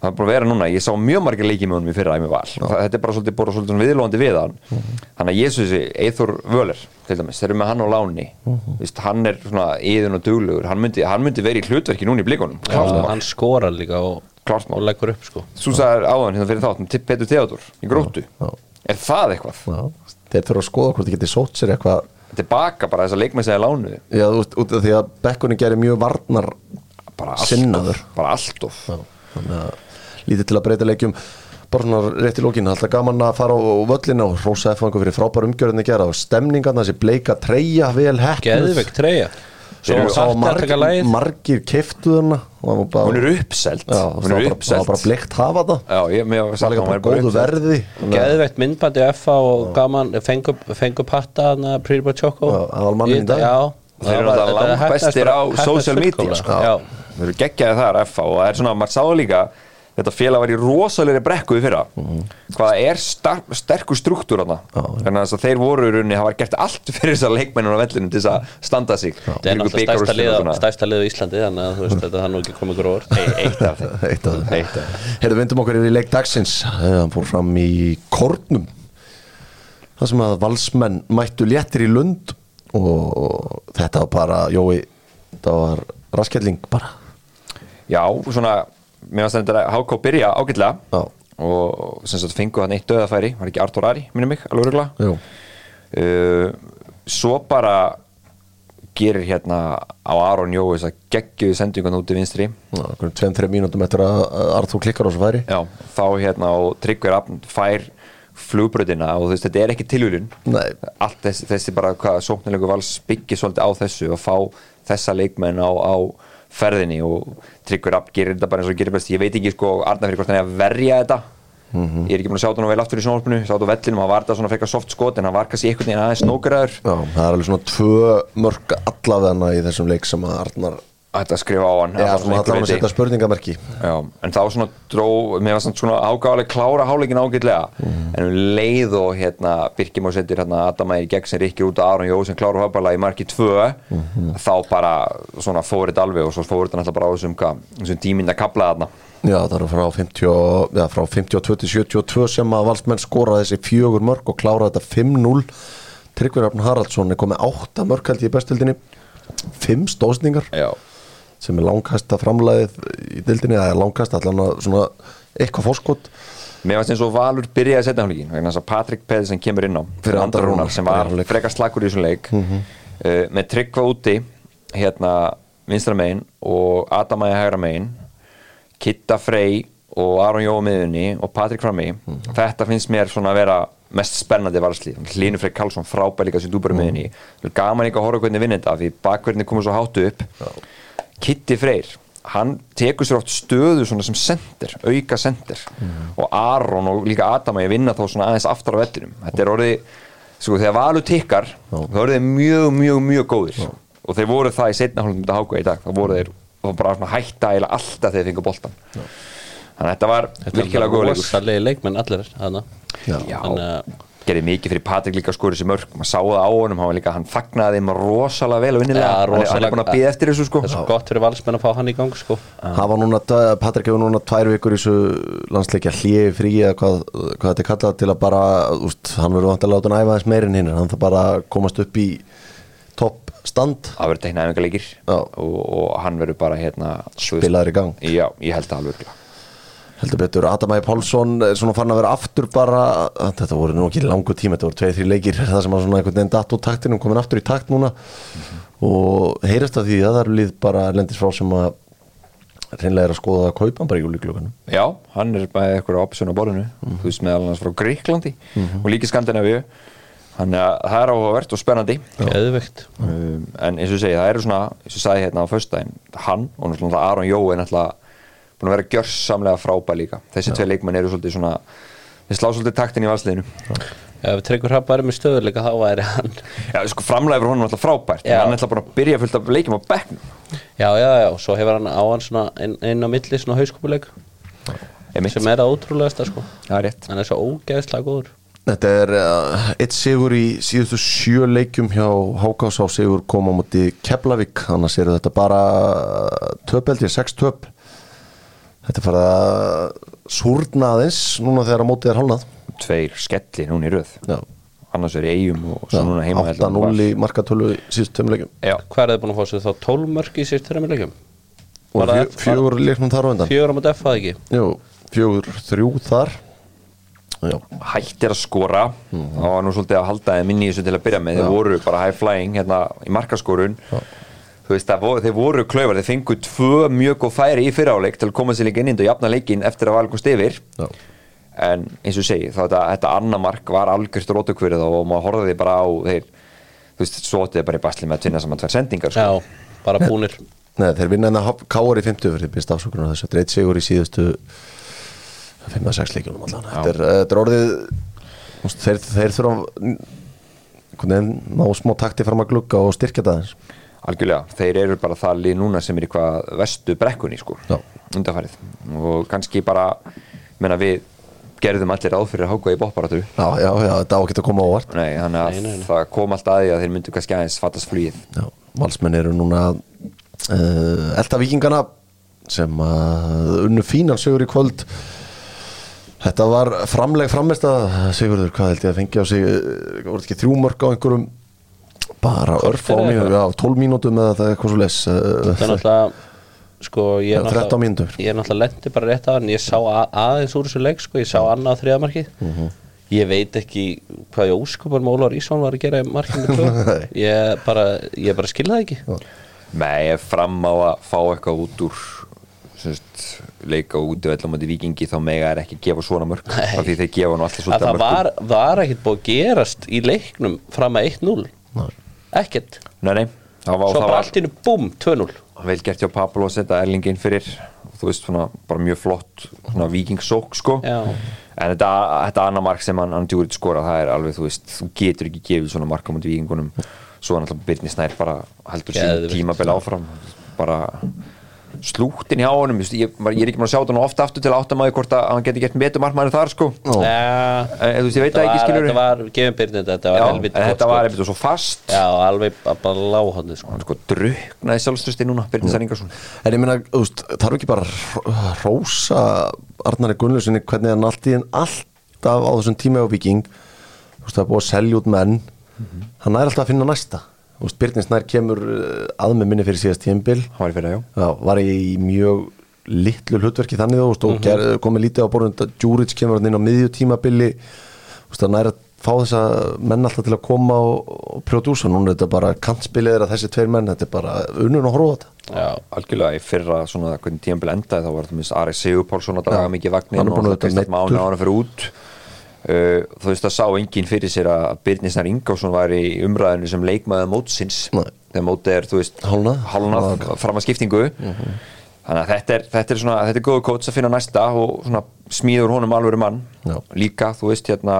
Það er bara að vera núna, ég sá mjög margir leikið með honum í fyrra æmi val, þetta er bara svolítið, bara svolítið viðlóðandi við hann. Þannig að þessi, Eithor Völer til dæmis, þeir eru með hann á láni Vist, hann er svona yðin og duglegur. Hann myndi, hann myndi verið í hlutverki núna í blikunum.
Hann skorar líka og, og leggur upp sko.
Svo sagði áðan hérna fyrir þátt um Petur Theodor í gróttu. Er það eitthvað?
Já, þeir þurfa að skoða hvort þið getið sótt sér eitthvað.
Tilbaka bara þess að leikmenn segja lánuði
Já, þú veist, út af því að Bekkunni gerir mjög varnar
bara
Sinnaður.
of, bara allt of.
Já, þannig að lítið til að breyta leikjum. Bara svona rétt í lókin, alltaf gaman að fara á völlina og rósa F-fangu fyrir frábær umgjörðinni gera og stemningarna, þessi bleika treyja vel
treyja Svo var
á
að taka
margir,
lagið.
margir keftu hana og það var bara,
Hún er uppselt.
Já,
Hún
það
er
var bara, það var
uppselt.
bara bleikt hafa það.
Já, ég mér var
það var líka
að
bara góðu
uppselt.
verði. Þannig að-
Geðveikt myndbandi FA og gaman fengu, fengu patta hana Prílba Tjokko
Já, aðalmanninn í dag.
Já.
Þeir eru
Það var- þetta
langbestir
heppnaðist
á social media, sko.
Já,
Þeir eru geggjaði þar FH og það er svona, maður sáðu líka þetta félag var í rosalegri brekku í fyrra. Hvað er star sterkur struktúr þarna? Þannig að þess að þeir voru í rauninni hafa gert allt fyrir þess að leikmennur á vellinum til þess að standa sig.
Þetta er náttúrulega stærsta lið, stærsta lið á Íslandi þannig að þú veist þetta er nú ekki komið gróður
eitt af þeim.
Herðu, vindum okkur yfir í leik dagsins. Eh, Hann fór fram í Kornum Það sem að valsmenn mættu léttir í Lund og þetta var bara, Jói þetta var raskjalling bara.
Já, svona, mér varst þetta að HK byrja ágætlega og sem sagt fengu hann eitt döðafæri var ekki Artur Ari, minni mig, alveg rögla
Jú.
uh, Svo bara gerir hérna á Aron Jó þess að geggjuðu sendingan út í vinstri.
Já, einhverjum tveim, þreim mínútum eftir að Arþór klikkar á svo færi.
Já, þá hérna og Tryggver Afn fær flugbröðina og þú veist, þetta er ekki tilvílun allt þessi, þessi bara hvað sóknarlegu vals byggir svolítið á þessu að fá þessa leikmenn á, á ferðinni og Tryggver Afn gerir þetta bara eins og gerir best. Ég veit ekki sko Arnar fyrir hvort hann er að verja þetta.
Mhm.
ég er ekki búin að sjá þetta nú vel aftur í sjónvarpinu. Sjá þetta á vellinum, hann var þetta svona frekar soft skot en hann var kannski einhvern veginn aðeins snókeraður.
Já, það er alveg svona tvö mörg allavegna í þessum leik sem að Arnar
að skrifa á hann
Já, svona
einhver
allavega að
viti.
setja spurningamerki.
Já, en þá svona dró, mér var svona ágáðlega klára háleikin ágætlega. En um leið og hérna Birkjum og sendir hérna Adamæri gegn sem Rikki út af Aron Jó sem klára höfbala í marki 2 þá bara svona fór þetta alveg og svo fór þetta náttúrulega bara á þessum, þessum tíminn að kapla þarna.
Já, það eru frá 50, og- já, frá 52 til 72 sem að valsmenn skora þessi fjögur mörg og klára þetta 5-0 Tryggvi Rafn Haraldsson er komið 8 mörg held ég í bestildinni 5 stóðsningar
Já,
sem er langkasta framlæðið í dildinni, það er langkast allan að svona eitthvað fórskot
mér varst eins og Valur byrjaði að setja hálfleikin vegna þess að Patrik Pedersen kemur inn á
Fyrir Andra Rúnar,
sem var frekar slakur í þessum leik. Uh, með Tryggva úti hérna vinstra megin og Adamæri hægra megin Kitta Frey og Aron Jó á miðunni og Patrik frammi. Þetta finnst mér svona að vera mest spennandi varslið, Hlínu Frey Karlsson frábær líka sem dúbar mm. miðunni, Það er gaman líka að horfa hvernig vinna þetta, því bakverðinni komur svo hátu upp Kitti Freyr hann tekur sér oft stöðu svona sem sendir, auka sendir og Aron og líka Adamæ vinna þá svona aðeins aftar á vellinum. Þetta er orðið, sko þegar Valur tikkar þá eru þeir mjög, mjög, mjög góðir. Og þeir voru það í setna hálfum þetta háka í dag, þá voru þeir þá bara svona hætta eiginlega alltaf þegar þeir fengu boltan þannig að þetta var virkilega góð leikur.
Rosalegi leikmenn allir þarna.
Já.
Já,
Þannig að
gerði mikið fyrir Patrik líka skori þessi mörg maður sá það á honum, hann var líka, hann fagnaði þeim rosalega vel og vinnilega,
Ja,
hann, er- hann er
rosalega-
búin að býða eftir þessu sko.
Það er svo gott fyrir valsmenn að fá hann í gang sko.
Hafa núna, Patrik hefur núna tvær vikur í þessu landsleikja hliði frí eða hvað, hvað þetta er kallað til að bara úst, hann verður vant að láta hann æfa þess meirinn hinn hann þarf bara að komast upp í topp stand.
Það verður teikna æfingarleikir
Já.
og, og hann verður bara hérna
Spilaður í gang.
já, ég held það alveg.
Heldur betur, Adamæði Pálsson er svona fann að vera aftur bara þetta voru nú ekki langu tíma, þetta voru tveið þrjí leikir það sem að svona einhvern veginn datt úr taktinum komin aftur í takt núna. Og heyrast af því að það eru líð bara lendis frá sem að reynlega er að skoða að kaupa hann bara í júliklökunum
já, hann er bara eitthvað option á borðinu þú veist meðal annars frá Gríklandi og líka Skandinavíu. Þannig að það er áhugavert og spennandi. Um, en eins og segi, það eru svona eins og ég sagði hérna á föstudaginn, hann og náttúrulega Aron Jó er náttúrulega búin að vera gjörsamlega frábær líka. Þessi tvei leikmenn eru svolítið svona þeir slá svolítið taktin í valsliðinu.
Ef við tryggur hrapp bara með stöðuleika þá væri hann
Já, sko framlega fyrir honum alltaf frábært en
Já.
hann er alltaf búin að byrja fullt af leikjum á bekknum.
Já, já, já, svo hefur hann á hann svona inn, inn á milli svona hauskúpuleik. Sem er það ótrúlegasta sko.
Er rétt.
Hann er svo ógeðslega góður.
Þetta er uh, eitt sigur í síðustu sjö leikjum hjá Hákás á sigur koma á móti Keflavík. Annars eru þetta bara töpeldi, sex töp Þetta er farið að súrna aðeins núna þegar að mótið er hálnað.
Tveir skelli núna í röð.
Já,
annars er eigum og svo núna heima
8-0 í markatölu tömum leikjum.
Já,
Hvað er þið búin að fá sér þá 12 mörg í með leikjum?
og
Var það-
fjö, fjögur leiknum þar á undan.
Fjögur á F að ekki?
Jú, fjögur, þrjú þar. Já,
hættir að skora. Það var nú svolítið að halda þeim inn í þessu til að byrja með. Þeir voru bara high flying hérna í markaskorun. Þú veist voru, þeir voru klaufar þeir fengu tvö mjög góð færi í fyrráleik til að koma sér líka inn og jafna leikin eftir að valgum stefir
já,
en eins og segi þá þetta, þetta annar mark var algjörst rótukverið og maður horfði bara á þeir þú veist svo átti þeir bara í basli með að tvinna saman tvær sendingar sko.
Já, bara búnir.
Nei, þeir vinna að káar í 50 fyrir byrst afsökunar þessu, þetta er eitt sigur í síðustu 5-6 leikjunum allan. Þetta er, þetta er orðið þú veist, þeir, þeir þurfa ná smá takti fram að glugga og styrkja það eins
algjörlega, þeir eru bara það lið núna sem er í hvað vestu brekkunni sko,
Já.
undanfærið og kannski bara menna við gerðum allir ráð fyrir að háka í bóttbaratu
Já, já, já, þetta á ekki að koma á óvart.
Nei, þannig að
Nei, nei, nei.
það kom alltaf að því að þeir myndu kannski aðeins fattast flýið
Já, valsmenn eru núna uh, elda vikingana sem að unnu fínan sigur í kvöld. Þetta var framleg frammeist að Sigurður, hvað held ég að fengi á sig? Eh, voru ekki þrjú mörg á einhverjum bara örf á
eitthvað?
já, 12 mínútum eða það er eitthvað svo les
Það er náttúrulega Sko, ég er
Já, 13 mínútur.
Ég er náttúrulega lendi bara rétt á hann Ég sá að, aðeins úr þessu leik, sko Ég sá annað á þriðamarkið
Mhm.
Ég veit ekki hvað ég óskupar með Ólar Ísson var að gera með kló. Ég bara, ég bara skil það ekki.
Nei, ef fram á að fá eitthvað út úr semst, leika út í vellum á vikingi þá mega er ekki að gefa svona mörg af því þeir gefa nú alltaf
að
svolítið
það var, var ekkert búið að gerast í leiknum fram að 1-0 ekkert.
Nei, nei, var,
svo bara allt í hennu búm 2-0
vel gert hjá Pablo að setja Erlingin fyrir. Þú veist svona bara mjög flott vikingsók sko.
Já.
en þetta, þetta annar mark sem hann, hann djúrið skora það er alveg þú veist, þú getur ekki gefið svona mark á mútið vikingunum svo er náttúrulega Birnir Snær bara heldur sín
Geðveikt.
tímabil áfram. Bara slúttin hjá honum ég, ég, ég er ekki maður að sjá þetta nú ofta aftur til að átta maður hvort að hann geti gert betur markmæri þar sko.
Ja,
en þú veist ég veit það ekki skilur
þetta var, gefum byrnir þetta var
en
helviti
þetta var
skot.
einmitt svo fast.
Já, alveg bara- láhóndi sko.
hann sko druknaði sjálfströsti núna Birnir Snær Ingarsson
En ég meina, þú veist, þarf ekki bara að rósa Arnari Gunnlausinni hvernig hann allt í en alltaf á þessum tíma á Viking þú veist, það er búið að selja út menn. Hann er alltaf að finna næsta þú veist, Birnir Snær kemur uh, að með minni fyrir síðast tímbil
var
var í mjög litlu hlutverki þannig og mm komið lítið á borðun Djúrits kemur inn á miðjutímabili það næri að fá þessa menn alltaf til að koma og, og prjódúsa núna er þetta bara kantspilið er að þessi tveir menn þetta er bara unnun og horfa þetta
já,
algjörlega í fyrra svona hvernig tíðanbili endaði þá var þetta minnst Ari Sigurpálsson að draga mikið vagnin og
að
það veist að mánu
meiddur.
á hann fyrir út uh, þú veist það sá enginn fyrir sér að Birnisnar Ingásson var í umræðinu sem leikmaður mótsins.
Nei.
þegar mótið er þú veist hálnað. fram að skiptingu. Þannig að þetta er, þetta er svona þetta er góðu kóts að finna næsta og svona smíður honum alvöru mann.
Já.
líka þú veist hérna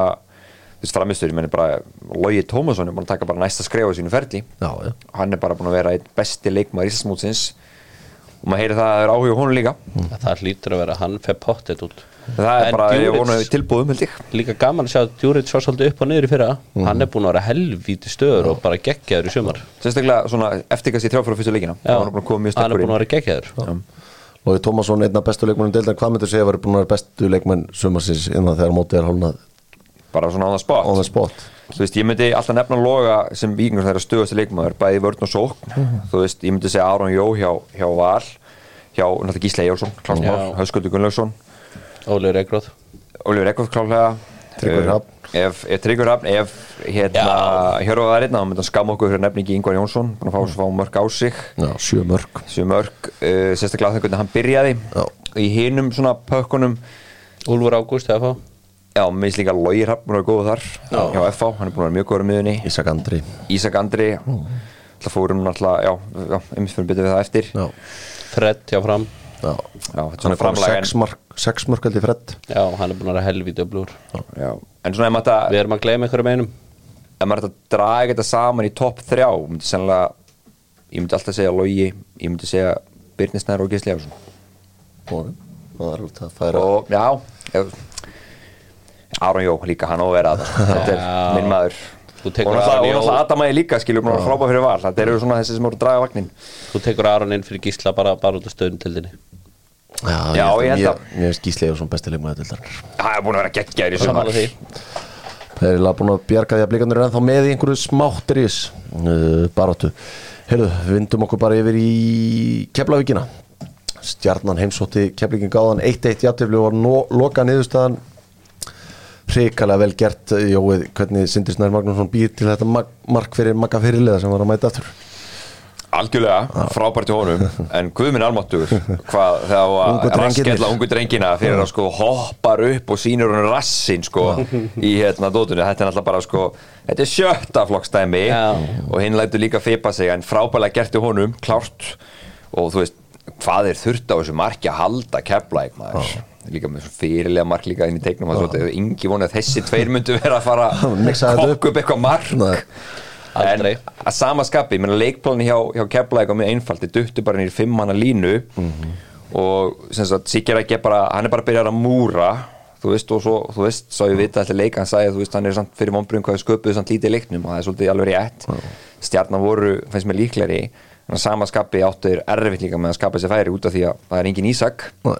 þú veist framistur, ég meni bara Logi Tómasson er búin að taka bara næsta skref á sínu ferli.
Já, já.
hann er bara búin að vera einn besti leikmaður Íslandsmótsins og maður heyri það að það er áhuga á honum líka
það að
er
En
bara, ég
Djuric-
vona við tilbúðum held ég.
Líka gaman að sjá að Djúrit svo svolítið upp og niður í fyrra. Hann er búin að vera helvíti stöður og bara geggjaður í sumar.
Sérstaklega svona eftirkast í þrjáfara fyrstu leikina. Hann er búin að koma mjög
hann er
sterkur
búin að
inn
vera geggjaður.
Lóði Tómasson, einn af bestu leikmennum deildar. Hvað myndir segja að vera búin að vera bestu leikmenn sumarsins innan þegar mótið er hálnað
bara svona á það spot.
On the spot.
Þú veist, ég myndi alltaf nefna loga sem vikingur þeirra stöðast leikmaður, bæði vörn og sókn. Þú veist, ég myndi segja Aron Jó hjá, hjá Val hjá náttúrulega Gísle Ejjólfsson Klaus
Já.
Már, Höskuldur Gunnlaugsson
Óli Reykróð
Oliver Ekkoð klálega
Tryggvi
Eh,
Hrafn.
ef, ef Tryggur Rafn, ef hérna Hjörvar var einna, þá myndi hann skamma okkur fyrir nefningi Ingvar Jónsson, búin að fá, fá mörg á sig.
Já, sjö mörg
sem mörg, uh, sérstaklega þegar hvernig hann byrjaði.
Já.
í hinum svona pökkunum.
Úlfur Ágúst fá
Já, minnst líka Lógi Hrapp búin að vera góð þar hjá FH, hann er búin að vera mjög góður á miðunni
Ísak Andri.
Ísak Andri. Það fórum náttúrulega, já, já einmitt fyrir byttu við það eftir.
Já,
Fred hjá fram
já. Hann er
framlega
sex mark, held í fredd
Já, hann er búin að blúr.
Já, en svona ef maður þetta
Við erum að gleyma einhverjum einum.
Ef maður þetta draga þetta saman í topp þrjá myndi sennilega, ég myndi alltaf segja Logi, ég myndi segja Birnir Snær og Gisli Efarsson
Og það er út að færa
og já ef, Aron Jó líka, hann á það. Þetta er minn maður.
Þú
og
tekur
náttúrulega
Aron
og
Jó
náttúrulega Adam Ægir líka skilur búin að frábæð fyrir val. Þetta eru svona þessi sem voru að draga vagnin
Þú tekur Aron inn fyrir gísla bara, bara út af stöðuntildinni
Já,
Já, ég held að-
mér finnst Gísli Efarsson besti leikmaður til þar
það er búin að vera geggjaður í sumar
Sammála því
Þeir eru búin að bjarga því að blikandur er ennþá með í einhverju smáttir í þess uh, baróttu. Heyrðu, við vindum okkur bara yfir í Keflavíkina. Stjarnan heimsótti Keflíkin gáðan 1-1 jafntöfli og var no, loka niðurstaðan hrikalega vel gert Jóið, hvernig Sindri Snær Magnússon býr til þetta mark fyrir makka fyrirliða sem var að mæta aftur.
Algjörlega, frábært í honum. En guðminn almáttugur hvað
Ungu
var raskella ungu drengina fyrir að sko hoppar upp og sýnir hún rassin sko í hérna dótunni, þetta er náttúrulega bara sko þetta er sjötta flokkstæmi og hinn lætur líka fipa sig en frábælega gert í honum, klárt. Og þú veist, hvað er þurft á þessu marki að halda keplæk maður? Líka með fyrirlega mark líka inn í teiknum að þetta er yngi vonið að þessi tveir myndu vera að fara
Mixa
að kokka upp eitthvað mark.
Nei.
Aldrei.
En að sama skapi, ég meina leikpláni hjá, hjá Keflæk var mjög einfalt, þið duttu bara nýr fimm manna línu. Og sem sagt, Sigur ekki bara, hann er bara að byrja að múra. Þú veist, og svo, þú veist, sá ég vita allir leik, hann sagði, þú veist, hann er samt fyrir vonbrun hvað þau sköpuðu samt lítið leiknum og það er svolítið alveg rétt. Stjarnan voru, finnst mér líklegri. En að sama skapi áttu er erfitt líka með að skapa sér færi út af því að það er engin Ísak.
Nei.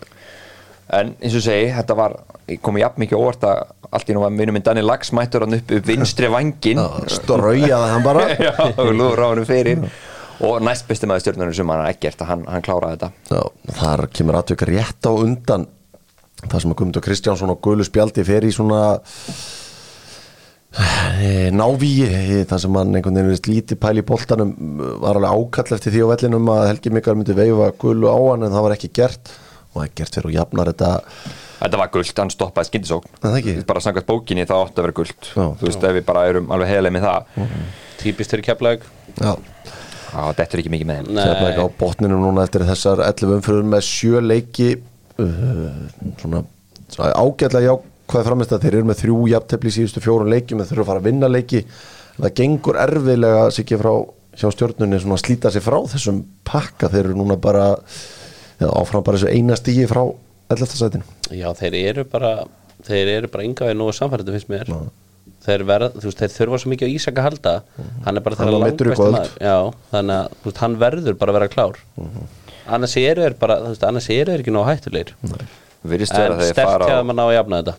En eins og segi, þetta var komið jafn mikið óvart að allt í nú var minnum minn Danni Lax mættur hann upp, vinstri vangin
Straujaði hann bara.
Já, og lúður á hann fyrir. Og næst besti maður stjórnarinn sem hann er ekkert að hann, hann kláraði þetta.
Já, þar kemur aðtöka rétt á undan. Það sem að Guðmundur Kristjánsson og Guðlu spjaldi fer í svona eh, návíi það sem hann einhvern veginn lítið pæli í boltanum. Var alveg ákall eftir því á vellinum að Helgi Mikar myndi veifa Guðlu á hann en það var ekki gert og ekkert fyrir og jafnar þetta.
Þetta var guld, hann stoppaði skyndisókn.
Er það ekki?
bara samkvæmt bókinni það átti að vera guld
Já.
þú veist, ef við bara erum alveg heilega með það.
Típist fyrir keflaug
Já,
Já, þetta er ekki mikið með
er ekki á botninum núna eftir þessar 11 umfyrir með sjö leiki. Uh, svona, svona ágætlega jákvæð framist að þeir eru með þrjú jafntefli í síðustu fjórun leiki með þurfa að fara að vinna leiki. Það gengur erfiðlega ekki frá hjá stjórnunni svona að slíta sig frá þessum pakka. Þeir eru núna bara já, áfram bara þessu eina stígi frá 11. sætinu?
Já, þeir eru bara þeir eru bara ynga við nógu samfærið finnst mér. Þeir, verð, veist, þeir þurfa svo mikið á Ísak að halda. Hann er bara þeirra
kvöld.
maður. Já, þannig að veist, hann verður bara að vera klár. Annars eru þeir bara, veist, annars eru þeir ekki hættulegir.
Virðist vera
en þeim að ná að jafna þetta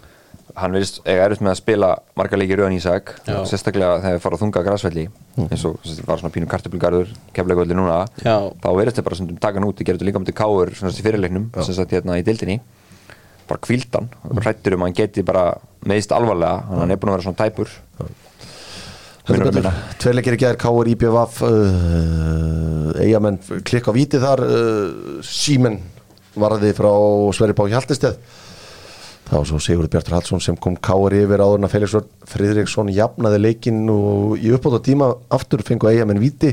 hann virðist eiga erfitt með að spila marga leiki rauðan Ísak
Já.
sérstaklega þegar þeir fara á þunga græsvelli eins og sagt, var svona pínu kartöflugarður kefleikvöldi núna.
Já.
þá virðist þeir bara sem taka hann út, ég gerði líka með til káur svona í fyrirleiknum, sem sagt hérna í dildinni bara kvíldan, rættur um að hann geti bara meðist alvarlega, að hann er búin að vera svona tæpur.
Tveirleikir í gær, K.R. IBVF uh, Eyjamenn klikk á víti þar uh, Símen varði frá Sverri Bá Hjaltesteð það var svo Sigurður Bjartur Hallsson sem kom K.R. yfir áður en að Felix Friðriksson jafnaði leikinn og í uppbóta tíma aftur fengu Eyjamenn víti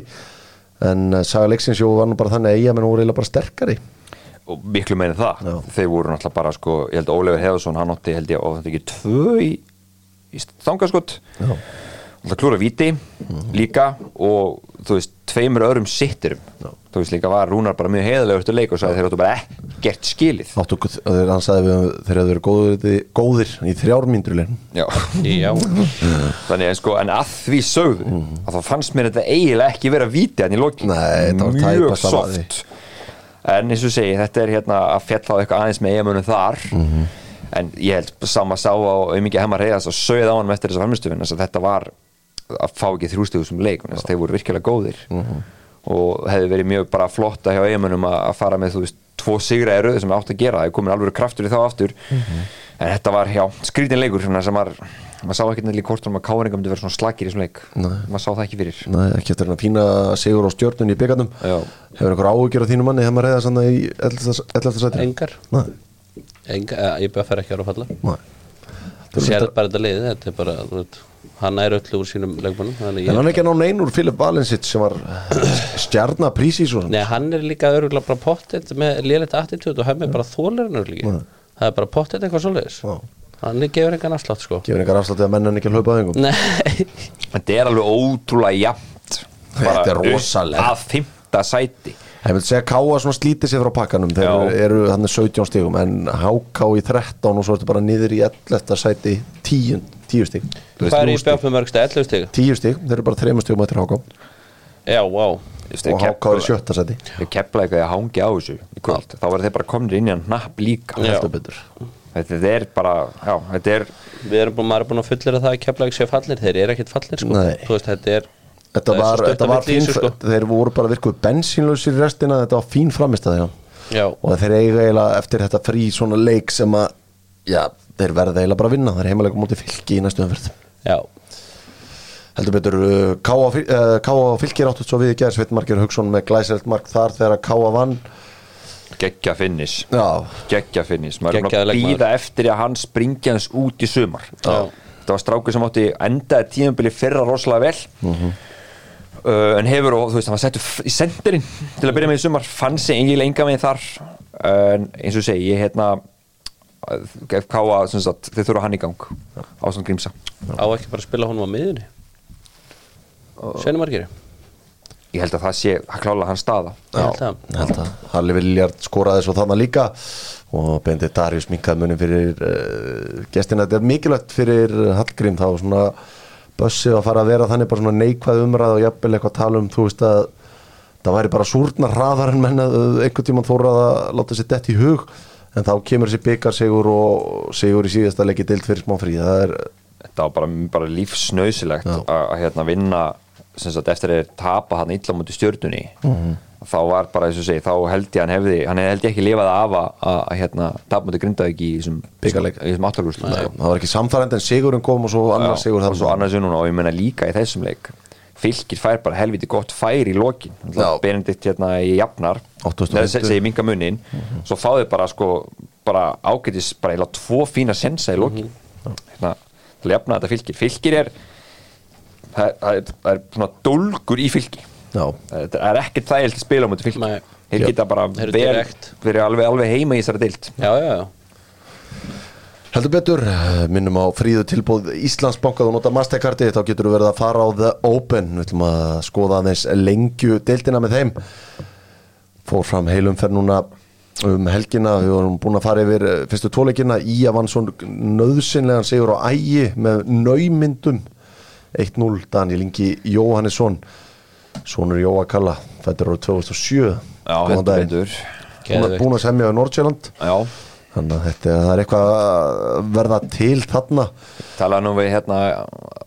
en uh, saga leiksins jó var nú bara þannig að Eyjamenn voru eiginlega bara sterkari
og miklu meira en það
Já.
þeir voru náttúrulega bara sko, ég held að Ólefur Heðarsson hann átti held ég, og þetta ekki tvö í, í þangaskott
Já.
Alltaf klúra víti líka og þú veist, tveimur öðrum sitturum þú veist líka var Rúnar bara mjög heiðlega eftir leik og sagði þeir áttu bara ekkert skilið.
Áttu, þeir, hann sagði við þeir hefðu verið góðir, góðir í þrjármyndrulegin
Já.
Já,
þannig en sko, en að því sögðu að þá fannst mér þetta eiginlega ekki vera víti hann í lokin,
Nei, þetta var
mjög soft. En eins og segi, þetta er hérna að fjalla á eitthvað aðeins með eigamönum þar. En ég held sama sá á auðmikið hemmar reyðast og sögð á hann eftir þessa framstöfin þess að þetta var að fá ekki þrjústöðu sem leik, þess að þeir voru virkilega góðir. Og hefði verið mjög bara flotta hjá eigamönum að að fara með þú veist tvo sigra í röðu sem átt að gera, það er komin alveg kraftur í þá aftur. En þetta var hjá skrítin leikur svona sem var maður sá ekki nefnilega í kortunum að káringa myndi vera svona slakir í þessum leik.
Nei.
maður sá það ekki fyrir.
Nei, ekki eftir að fína sigur á stjórnun í byggarnum
Já.
Hefur einhver áhugjur á þínu manni þegar maður reyða sann í 11. sæti?
engar.
Nei,
Engar, eh, ég bæði að fer ekki ára að falla sér bara þetta liðið, þetta er bara þú veit, hann er öll úr sínum leikmannum þannig
En
ég,
hann er ekki að ná neinn úr Filip Valensitt sem var stjarnar prísísson
Nei, hann er líka örgulega bara pottet með lélegt attitút og hann er bara þólarinn örgulega það er bara pottet eitthvað
Já.
hann er gefur engan afslátt sko.
Gefur einhver afslátt að menn en ekki að hlaupa að þengum
Nei,
Þetta er alveg ótrúlega jafnt.
Þetta er
upp
rosalegt.
Að fymta sæti.
Það vil segja að Káa svona slítið sér frá pakkanum. Þeir
Já.
eru, hann 17 stígum en HK í 13 og svo ertu bara niður í 11. sæti 10, 10 stíg
hvað er í bjáfum mörgsta 11 stig?
10 stíg, þeir eru bara 3 stígum eftir HK og
Já, vá.
HK er í sjötta sæti.
Við kepla eitthvað að hangi á þessu í kvöld. Þá verður þeir bara komnir inn í hann napp líka. Þetta er bara, já, þetta er
Við erum búin, er búin að fullera það að kepla ekki sé fallir, þeir eru ekkit fallir sko. Veist, þetta er
Þetta
er
var, þetta var fín,
þessu, sko.
þeir voru bara virkuð bensínlausir í restina, þetta var fín framistæði
Já,
og þeir eiga eiginlega eftir þetta frí svona leik sem að já, þeir verða eiginlega bara að vinna, þeir er heimalega mútið fylki í næstu umferð.
Já,
heldur betur, uh, Káa uh, og fylkir áttu svo við í gerð Sveitmarkir Hauksson með glæsilegt mark þar þegar Káa vann.
Geggja finnis.
Já,
geggja finnis, maður er að býða eftir að hann springi hans út í sumar.
Já.
þetta var strákur sem átti endaði tímabili fyrra rosalega vel.
Mhm.
uh, en hefur og þú veist, hann var settur f- í sendirinn til að byrja með í sumar, fann sig eiginlega enga með þar. En eins og segi, ég hérna sem sagt, þeir þurfa hann í gang ásand grímsa.
Á ekki bara að spila honum á miðunni Sveinu margir
ég held að það sé, það klála hans staða.
Ég held það.
ég held að Halli Viljard skoraði svo þarna líka og Bendit Darius minkaði munin fyrir uh, gestina, þetta er mikilvægt fyrir Hallgrím, þá svona bössið að fara að vera þannig bara svona neikvæð umræð og jafnvel eitthvað að tala um, þú veist að það væri bara súrna hraðar en menn að einhvern tímann þórað að láta sér dett í hug en þá kemur þessi byggar sigur og sigur í síðasta leiki dild fyrir smá frí. Það er,
þetta var bara, bara lífsnausilegt að hérna vinna sem sagt, eftir að tapa hann illa mútið stjörnunni. Þá var bara eins og segi þá held ég hann hefði, hann held ég ekki lifað af að, að, að hérna, tapa mútið grindaði í þessum
Bikarleik.
í þessum áttargrúslu
það var ekki samfærend en sigurinn kom og svo
annars núna og ég menna líka í þessum leik fylgir fær bara helviti gott fær í lokin. Benedikt hérna í jafnar
80.
Nei, se- segi minga munin svo fáðu bara sko bara ágætis bara eða tvo fína sensa í lokin. Hérna, til að jafna þetta fylgir fylgir er það er, það er, svona dólgur í fylgi
Já.
það er ekkert þægilt að spila á mútið fylgi
Nei.
þeir geta bara verið alveg, alveg heima í þessari dild
Já, já, já
Heldur betur, eh, minnum á fríðu tilbúð Íslandsbankað og nota Mastercardi þá getur þú verið að fara á The Open. Við ætlum að skoða aðeins lengju deildina með þeim. Fór fram heilum fer núna um helgina. Við vorum búin að fara yfir eh, fyrstu tóleikina í að vann svo nöðsynlegan sigur á ægi með naumyndum 1-0 Daniel Ingi Jóhannesson Sónur Jóa Kalla fættur árið 2007
já, heldur betur.
Búin að-
Geðveikt.
búin að semja á Nordsjælland
já
Þannig að þetta það er eitthvað að verða til þarna.
Talaði nú við hérna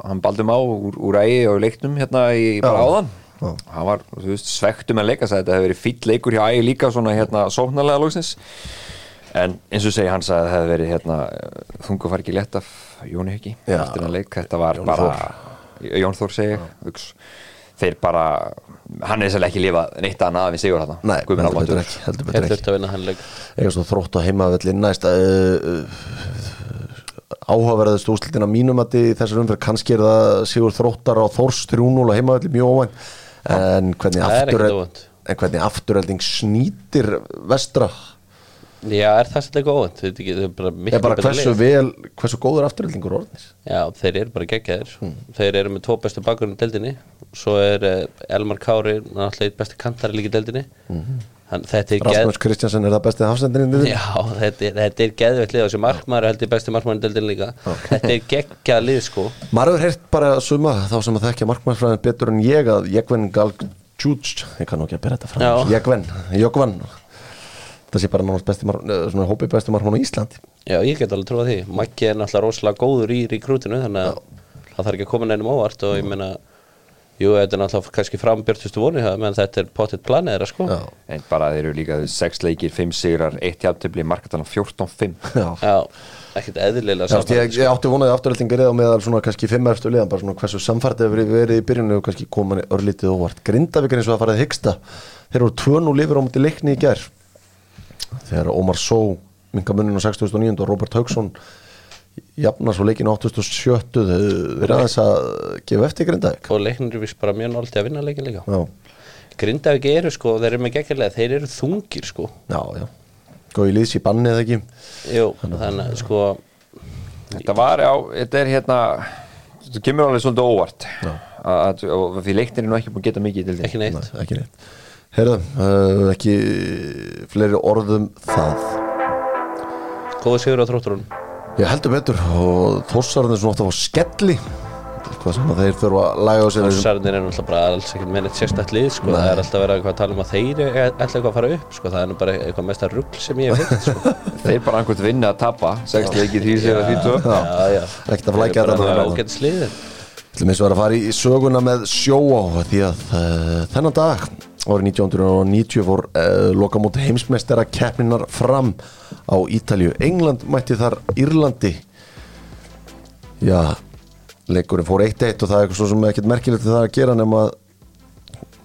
hann baldum á úr, úr ægi og leiknum hérna í bara áðan. Hann var veist, svektum að leika þetta hefði verið fýll leikur hjá ægi líka svona hérna sóknarlega lóksins en eins og segi hann sagði að það hefði verið hérna þungu far ekki létt af Jóni Heggi þetta var
Jón
bara Jón Þór segi. Þeir bara hann er sérlega ekki lifað neitt annað af við sigur hérna
Nei, heldur betur ekki, heldur betur ekki.
þurftu að vinna hann leik.
Eða svo þrótt á heimavelli næst uh, áhugaverðast úslitin að mínum að í þessar umferð. Kannski er það Sigur Þróttar á Þórs 3-0 á heimavelli mjög óvænt. En hvernig,
er
hvernig afturhelding snýtir vestra
Já, er það svolítið er ekki- þetta er bara miklu
bara
betra
hversu
lið.
vel hversu góður afturheldingur orðnis
Já, þeir eru bara geggjaðir.
Hmm.
Þeir eru með tvo bestu bakurinn í deildinni. Svo er uh, Elmar Kári náttúrulega eitt besti kantari líka í er geð
Rasmus Kristjansen er það bestið hafsendinni
Já, þetta er, þetta er geðveitt lið og þessi markmaður er held ég besti markmaður í deildinni líka. Þetta er geggjað lið sko.
Maður hefur heyrt bara suma þá sem að þekkja markmannsfræðin betur en ég að Jekven Galgjúts ég kann ekki að byrja þetta fram. Jekven, Jokvan það sé bara náttúrulega hópi besti markmann á Íslandi.
Já, ég get alveg trúið því. Maggi er náttúrulega rosalega góður í rekrútinu þannig að það þarf ekki að koma neinum óvart og ég meina Jú, þetta er náttúrulega kannski frambjörtustu voni menn þetta er pottitt planið þeirra sko.
Já.
en bara þeir eru líka 6 leikir, 5 sigrar 1 jafntöfli, markatalan 14-5
Já.
Já, ekkert eðlilega
Já, ég, ég átti vonaði afturhaldingar eða meðal svona kannski fimm eftir liðan bara svona hversu samfært hefur verið í byrjunni og kannski komin örlítið óvart. Grindavík er eins og að farið hyggsta. Þeir eru tvönu lifur á múti leikni í gær þegar Ómar Só minga munnin á 6009 og Robert Haugsson jafna svo leikin 87 þau verið aðeins að gefa eftir Grindavík.
Og leiknir er vist bara mjög náldi að vinna leikin líka.
Já,
Grindavík eru sko, þeir eru með geggjarlega þeir eru þungir sko.
Já, já. Góði liðs í banni eða ekki?
Jú, þannig að sko
Þetta var á, þetta er hérna þetta kemur alveg svolítið óvart. Að, að, og því leiknir er nú ekki búin að geta mikið til því
ekki neitt.
Nei, ekki neitt Herðu, uh, ekki fleiri orðum það
Góða sigur á þrótturun
Ég heldur betur og þossarinn er svona ofta á skelli hvað sem að þeir þurfa að laga á sér
Þossarnir er náttúrulega bara alls ekkert með neitt sérstætt lið sko. það er alltaf verið að tala um að þeir ætla eitthvað að fara upp sko. það er nú bara eitthvað mesta rugl sem ég hef hitt sko.
Þeir bara einhvern vinna að tapa 6 leikið 3 sér að 32
já, já.
Ekkert að flækja
Þeir eru
þetta
bara
þarna.
ágætt sliðir
Til minnst var að fara í söguna með sjóá því að uh, þennan dag árið 1990 fór uh, lokamóti heimsmeistera keppninar fram á Ítalju. England mætti þar Írlandi Já, leikurinn fór 1-1 og það er eitthvað sem ekkert merkilegt það að gera nema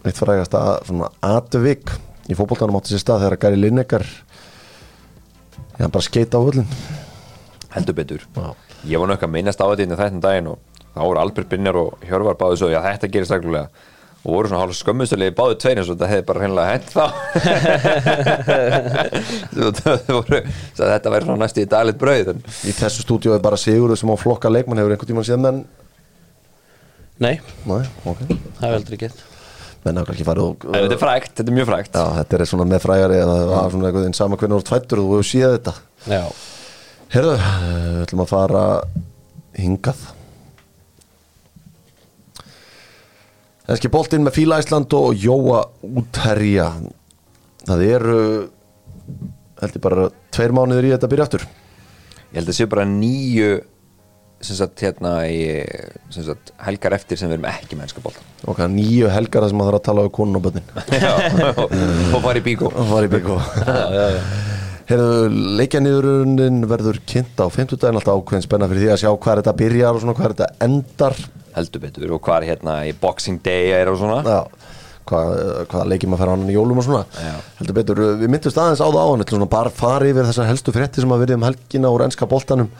eitt frægast að atvik í fótboltanum átti sér stað þegar Gary Lineker já, hann bara skeita á völlin
heldur betur
Já.
Ég var eitthvað að minnast á þetta inn þettan daginn og þá voru Albert Binner og Hjörvar báðu svo, já þetta gerist reglulega og voru svona hálf skömmustöli báðu tveir eins og þetta hefði bara hreinlega hent þá. Það voru svo þetta væri svona næstu í dagleitt brauð en
Í þessu stúdíu er bara Sigurður sem á flokka leikmann hefur einhvern tímann séð menn?
Nei,
Nei, ok.
Það er heldur ekki
Menn hafa ekki farið og
En þetta er frægt, þetta er mjög frægt.
Já, þetta er svona með frægari eða það var svona einhvern veginn sama hvernig þú ert fættur og þú hefur séð þetta.
Já,
Herðu, við ætlum að fara hingað Enski boltinn með Fíla Ísland og Jóa útherja. Það eru held ég bara tveir mánuður í þetta byrja aftur.
Ég held að sé bara nýju sem sagt hérna í sem sagt helgar eftir sem við erum ekki mennska bólta
og hvað nýju helgar sem maður þarf að tala um konun og bönnin
og fara í bíkó.
Og
já, já, já.
Herðu, leikjanýðurunin verður kynnt á 50 daginn alltaf ákveðin spenna fyrir því að sjá hvað þetta byrjar og svona hvað þetta endar
heldur betur og hvað er hérna í Boxing Day er og svona.
Já, hvað, hvaða leikið maður fara á hann í jólum og svona.
Já.
heldur betur, við myndumst aðeins á það á hann svona bara fara yfir þessar helstu frétti sem að verið um helgina úr enska boltanum.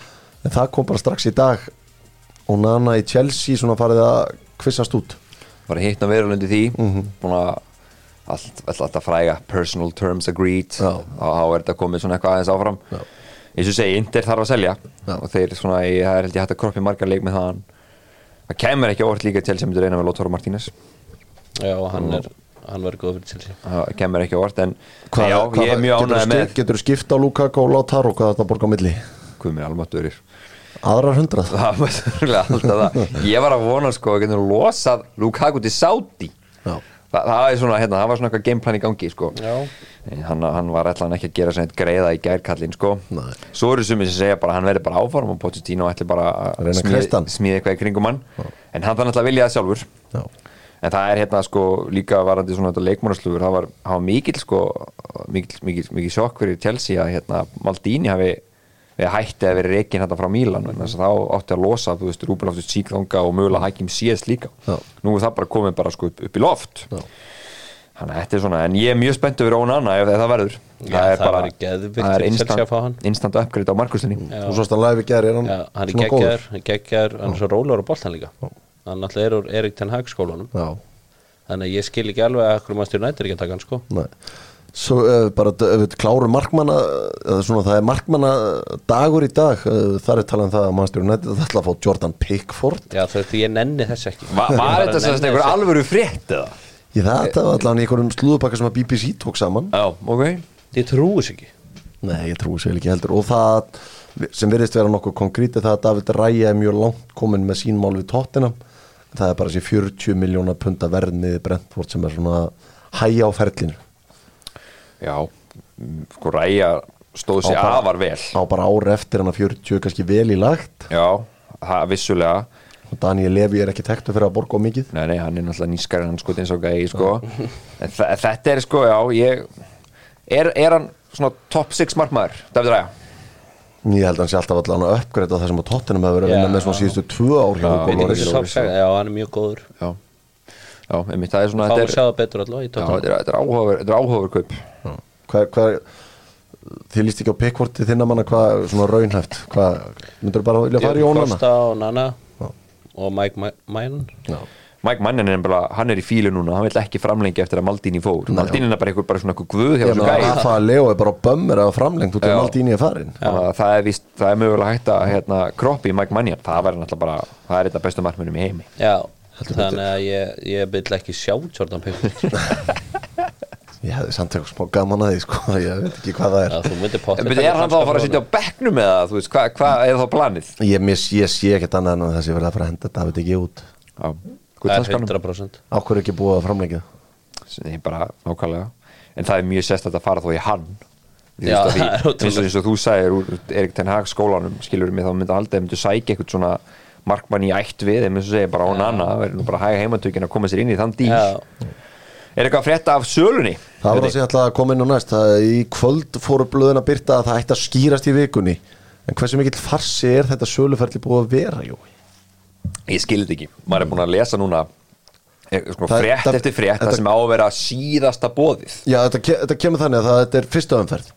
En það kom bara strax í dag. Og Nana í Chelsea svona farið að kvissast út.
Var að hittna verulendi því. Búin að allt, allt, allt að fræga personal terms agreed.
Já.
og þá er þetta komið svona eitthvað aðeins áfram.
Já.
eins og segi, Inter þarf að selja.
Já.
og þeir svona, ég, held ég hægt að kroppi margar leik með það það kemur ekki óvart líka til sem myndir reyna með Lótoro Martínez
já hann er hann verður góð fyrir Chelsea
það kemur ekki óvart en
Hvað-
já,
hvað-
ég er mjög ánægð með
Geturðu skipt á Lukaku og Lautaro hvað þetta borga á milli?
hvað mér almatur
Aðrar hundrað?
ég var að vona sko að getur losað Lukaku til Saudi
Já.
Þa, það, er svona, hérna, það var svona eitthvað gameplan í gangi sko.
Já.
hann, hann var ætlan ekki að gera svona eitt greiða í gærkallin sko. Svo eru sumir sem segja bara hann verði bara áform og Pochettino ætli bara að smíða smíða eitthvað í kringum hann en hann þannig að vilja það sjálfur
Já.
en það er hérna sko líka varandi svona þetta leikmannaslugur það var, það var mikil sko mikil, mikil, mikil sjokk fyrir Chelsea að hérna Maldini hafi við hætti að vera reikin hérna frá Mílan vegna þess að þá átti að losa, þú veist, Rúben Loftus Síkþanga og mögulega Hækim Síðs líka.
Já.
nú er það bara komið bara sko upp, upp í loft.
Já.
þannig að þetta er svona, en ég er mjög spennt yfir Ónana ef það verður.
Já, það geðveikt
það er
fyrir Chelsea
instant,
að fá hann.
instant upgrade á Markustinni
Þú svost að live í gæri, er hann
Já, hann er
svona góður?
hann er geggjar, hann er svo rólegur á boltan líka. Hann alltaf er úr Erik Ten Hag skólanum.
Já,
þannig að ég skil ekki alveg að hverju maður stjórn
Svo uh, bara ef við klárum markmanna eða svona það er markmanna dagur í dag. Uh, þar er talað um það að mannstjóri nætti það ætla að fá Jordan Pickford.
Já það er því ég nenni þess ekki.
Va, var þetta sem sagt einhver
þess
alvöru frétt eða?
Ég það þetta var allavega einhverjum slúðupakka sem að BBC tók saman.
Já, ok.
Ég trúi þess ekki?
Nei, ég trúi sér ekki heldur. Og það sem virðist vera nokkuð konkréti það að David Ræja er mjög langt komin með sín mál við tóttina það er bara þessi 40 miljóna punta verðniði Brentford sem er svona hæja á ferlinu
Já, sko Ræja stóð sér
Á
afar vel.
á bara ári eftir hann að 40 kannski vel í lagt.
Já, það vissulega.
Og Daniel Levi er ekki tektu fyrir að borga á mikið.
Nei, nei, hann er náttúrulega nýskar en hann sko eins og gæði sko. En þetta er sko, já, ég Er, er hann svona top 6 markmaður, David Ræja?
ég held að hann sé alltaf allan að uppgreita það sem að tóttinum hefur verið að vinna með svona síðustu tvö ár hjá
Já,
Hugo
sex, Já, hann er mjög góður.
Já, já, einmitt, það er svona
Fáum að
Þetta
sjá
er,
það betur allavega í
já,
tóttunum
þetta er, þetta er áhugaver, þetta er áhugaver kaup
hvað, hvað þið líst ekki á pickvorti þinna manna hvað svona raunhæft? Hvað, myndur bara vilja fara í ónana?
Costa og Nana
Já.
og Mike Ma- Mæn
Já.
Mike Mannin er bara, hann er í fílu núna hann vill ekki framlengja eftir að Maldini fór. Maldini er bara einhver, bara svona einhver guð hjá þessu
meina,
gæði
Rafa Leo er bara bömmur að framlengt út af. Maldini er farin
að það er víst, það er mögulega hægt að hérna, kroppi í Mike Mannian, það bara það er þetta bestu markmönum í heimi.
Já, þannig að ég, ég vil ekki sjá Jordan Pickford
Ég hefði samt eitthvað smá gaman að því sko, ég veit ekki hvað það er.
En er hann þá að fara að sitja á bekknum eða, þú veist, hvað hva er þá planið?
Ég, mér, ég sé ekkert annað en að þessi verið að fara að henda David ekki út.
Já,
Það er
gullhandskanum.
100%
Á hverju ekki búið að
sem er bara nákvæmlega. En það er mjög sérstætt að fara þó í hann.
Já, það er
og þú sagðir úr Erik Ten Hag skólanum skilur mig þá myndi að að markmann í ætt við en eins og segir bara án annað það verður nú bara hæga heimatökin að koma sér inn í þann díl.
Já,
er eitthvað að frétta af sölunni?
Það var það sem ég ætlaði að koma inn á næst það, Í kvöld fóru blöðin að byrta að það ætti að skýrast í vikunni. En hversu mikill farsi er þetta söluferli búið að vera, jú?
ég skilði ekki, maður er búin að lesa núna eh, sko, frétt eftir frétt það sem á að vera síðasta bóðið
Já, þetta, ke þetta kemur þannig að þetta er fyrsta umferð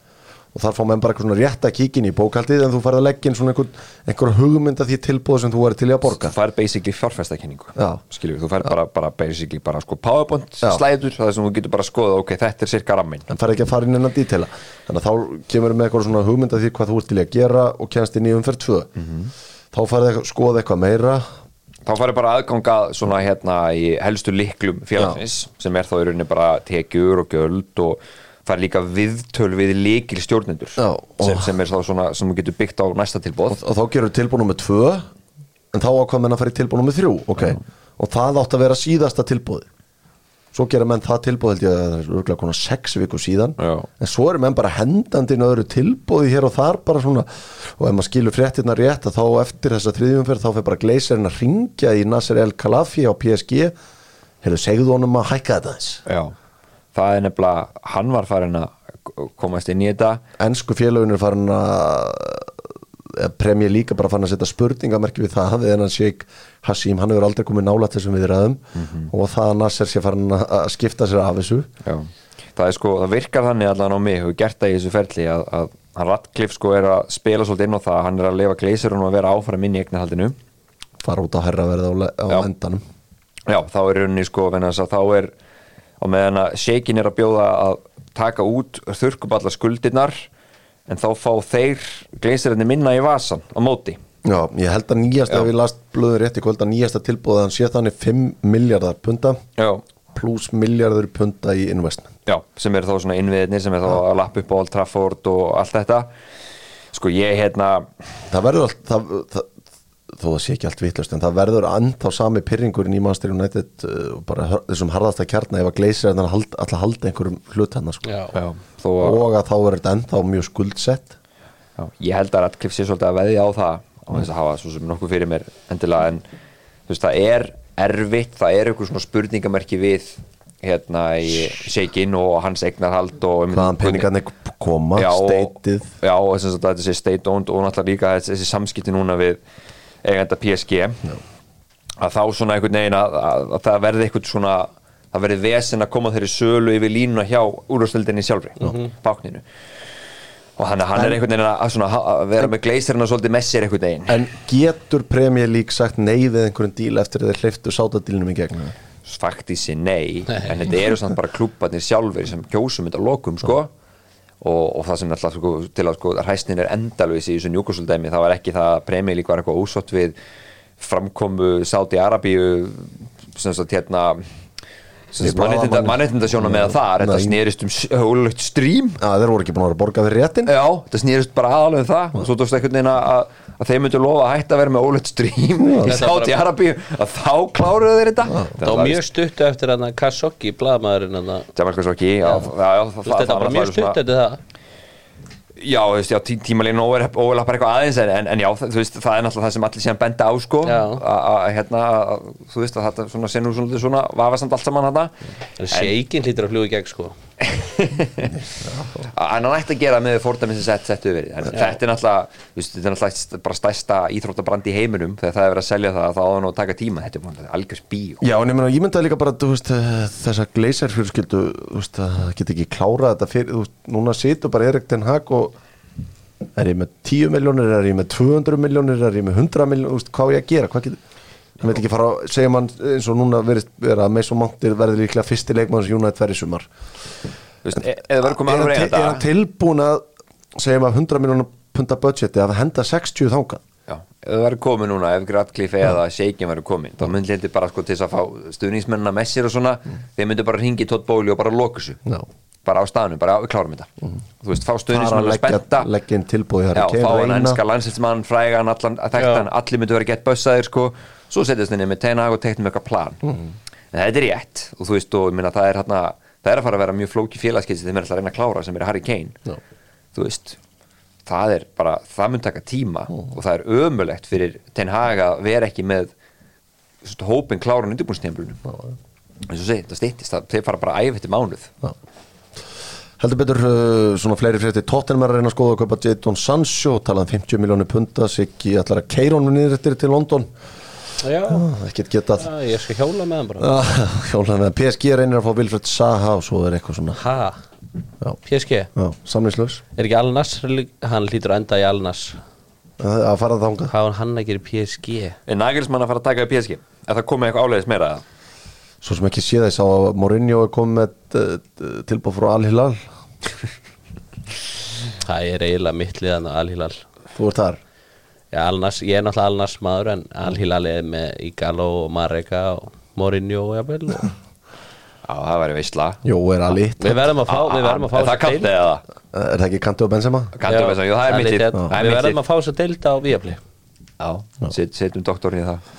og þar fá menn bara eitthvað svona rétt að kíkin í bókaldið en þú farið að leggja inn svona einhver, einhver hugmynd af því tilbúð sem þú er til í að borga.
Þú fær basically fjárfæstakenningu
Já.
skilur, þú fær bara, bara basically bara sko powerpoint
Já.
slæður, það sem þú getur bara að skoða ok, þetta er cirka rammin
en farið ekki að fara inn innan dítela þannig að þá kemur með eitthvað svona hugmynd af því hvað þú ert til í að gera og kennst inn í umferð 2 þá farið að skoða eitthvað meira.
Þá farið bara aðganga svona hérna í helstu liklum félagsins sem er þá í rauninni bara tekjur og göld og farið líka viðtöl við líkil stjórnendur
Já,
sem,
og-
sem er svona sem getur byggt á næsta tilbóð
og þá gerur tilbúið með 2 en þá ákvað menn að fara í tilbúið með 3 okay. og það átt að vera síðasta tilbúið svo gera menn það tilbúið held ég að það er örgulega konar 6 viku síðan.
Já.
en svo eru menn bara hendandi inn á öðru tilbúið hér og þar bara svona. Og ef maður skilur fréttirna rétt að þá eftir þessa þriðjumferð þá fyrir bara gleisirinn að ringja í Nasser El Khalafi á PSG heyrðu segðu
það er nefnilega hann var farin að komast inn í þetta.
Ennsku félagin er farin að premjör líka bara farin að setja spurningamerki við það en hann Sheikh Hassim, hann hefur aldrei komið nála þessum viðræðum og það að Nasser sé farin að skipta sér af þessu.
Já, það er sko, það virkar þannig allan á mig, hefur gert það í þessu ferli að, að hann Ratcliffe sko er að spila svolítið inn á það, hann er að lefa gleysirunum að vera áfram inn í eignarhaldinu.
Fara út á herraverð á, á
Já.
endanum.
Já, þá er rauninni sko, þá er á meðan að Shakin er að bjóða að taka út þurrkup allar skuldirnar en þá fá þeir gleysirunni minna í vasan á móti.
Já, ég held að nýjasta, ég last blöður rétt í kvöld að nýjasta hann sé þannig 5 miljardar punta pluss miljardur punta í investment.
Já, sem er þá svona innviðinir sem er þá að lappa upp á Old Trafford og allt þetta. Sko ég hérna
það verður allt það, það, þó það sé ekki allt vitlust en það verður ennþá sami pyrringurinn í Manchester United uh, bara hör- þessum harðasta kjarna ef að gleysir að hann hald, alltaf halda einhverjum hlut hann sko. og að þá verður þetta ennþá mjög skuldsett.
Já, ég held að Radcliffe sé svolítið að veðja á það og þess að hafa svo sem nokkuð fyrir mér endilega en þú veist það er erfitt, það er eitthvað svona spurningamerki við hérna í Shakin og hans eignarhald og
hvaðan peningarnir koma,
Já, og-
steitið
Já, og þess að þetta sé state owned og náttúrulega líka þessi samskipti núna við eigenda PSG að þá svona einhvern veginn að, að, að það verði eitthvað svona það verði vesen að koma þeirri sölu yfir línuna hjá úrvastöldinni sjálfri mm bákninu. Og hann, hann er einhvern veginn að, svona, að vera með gleisirinn og svolítið messir einhvern veginn.
En getur Premier League sagt nei við einhverjum díl eftir að þeir hleyftu sátadílnum í gegn
faktísi nei, en þetta eru samt bara klubbarnir sjálfur sem kjósum þetta lokum sko og, og það sem alltaf sko, til að sko hræsnin er endalvis í þessu njúkosúldæmi það var ekki það að League var eitthvað úsott við framkomu Sáti Arabíu sem sagt hérna mannreitindasjóna með þar. Þetta
Nei.
snerist um ólögt strím.
Að þeir voru ekki búin að vera að borga fyrir réttin
Já, þetta snýrist bara aðalega um það. Og svo tókst einhvern veginn að, að þeir myndu lofa að hætta að vera með ólögt strím í
Þetta
Sáti Arabíu að þá kláruðu þeir þetta.
Það var mjög stutt eftir hann að Kassoki, blaðmaðurinn hann að
Jamal já, já, já, það,
þetta var bara mjög stutt eftir það.
Já, þú veist, já, tí, tímalínu óverlappar eitthvað aðeins en, en, en já, þú veist, það er náttúrulega það sem allir síðan benda á sko.
Já.
að að, hérna, að, þú veist að þetta svona senur svona, svona vafasamt allt saman þarna.
En Shakin hlýtur að fljúa í gegn sko
hann ætti að gera með fórdæmi sem sett, settu en þetta er náttúrulega er bara stærsta íþróttabrand í heiminum. Þegar það er verið að selja það þá á nú að taka tíma. Þetta er algjör bíó
Já, en ég ég myndaði líka bara, veist, að það get ekki klárað þetta fyrir, veist, núna situr bara Erik Den Hag og er ég með 10 miljónir, er ég með 200 miljónir, er ég með 100 miljónir, hvað á ég að gera, hvað getur, hann veit ekki fara, að- segja mann eins og núna verið vera að Mason Mountir verði líklega fyrsti leikmanns United verið sumar.
Þú veist, e- eða verður komið
Er hann, er tilbúin að, segja maður 100 miljónir punta budgeti að henda 60 þangað?
Já, ef það verður komið núna, ef Gradcliffe eða Shaken verður komið, þá myndi heldur bara sko til þess að fá stuðningsmennina með sér og svona þeir myndu bara ringi Todd Bowley og bara loka þessu.
Já.
bara á staðinu, bara við klárum þetta. Þú veist, fá stuðningsmennina spenta
leggja inn tilbúið
Já, fá hann ennska landsinsmann, frægan, allan, þekktan, allir myndu vera gett bössaðir sko, svo setjast henni með tenag og teknum eitthvað plan.
Mhm.
en þetta er rétt. Og þú veist, og minna það er hérna það er að fara að vera mjög flóki félagskeitt sem er alltaf að reyna að klára sem er Harry Kane.
Já.
þú veist, það er bara það mun taka tíma
Mhm.
og það er ömulegt fyrir Ten Hag að vera ekki með svona, hópin kláran undirbúnstíðanbrunum eins og segi, það stýttist, þeir fara bara æfa eftir mánuð.
Heldur betur uh, svona fleiri frétti Tottenham er að reyna að skoða að kaupa Jadon Sancho talaðan 50 miljónu punta. Siggi ætlar að keira honum niður eftir til London ekkert getað.
Já, ég skal hjóla með hann bara.
Hjólan með PSG reynir að fá Vilfred Saha og svo er eitthvað svona.
Ha,
já,
PSG
já, samlingslaus
Er ekki Al-Nassr, lík- hann lítur að enda í Al-Nassr
að að fara þangað.
Hvað var hann að gera PSG?
Er Nagelsmann að fara að taka í PSG? Er það komið eitthvað áleiðis meira?
Svo sem ekki sé þess að Mourinho er komið með uh, tilbúð frá Al Hilal.
Það er eiginlega mitt liðan á Al-Hilal
Þú ert þar
Já, Al-Nassr, ég er náttúrulega Al-Nassr maður en Al-Hilal er með Igalo og Mareka og Mourinho og jafnvel og
Já, það væri veistla
Jó, er Ali
Við verðum að fá, við verðum að fá
það kantið eða?
Er það ekki Kanti og
með þess að, jú, það er mitt er
Við verðum að fá þess að deilda á Viapli
Já, set, setjum doktorinn í það.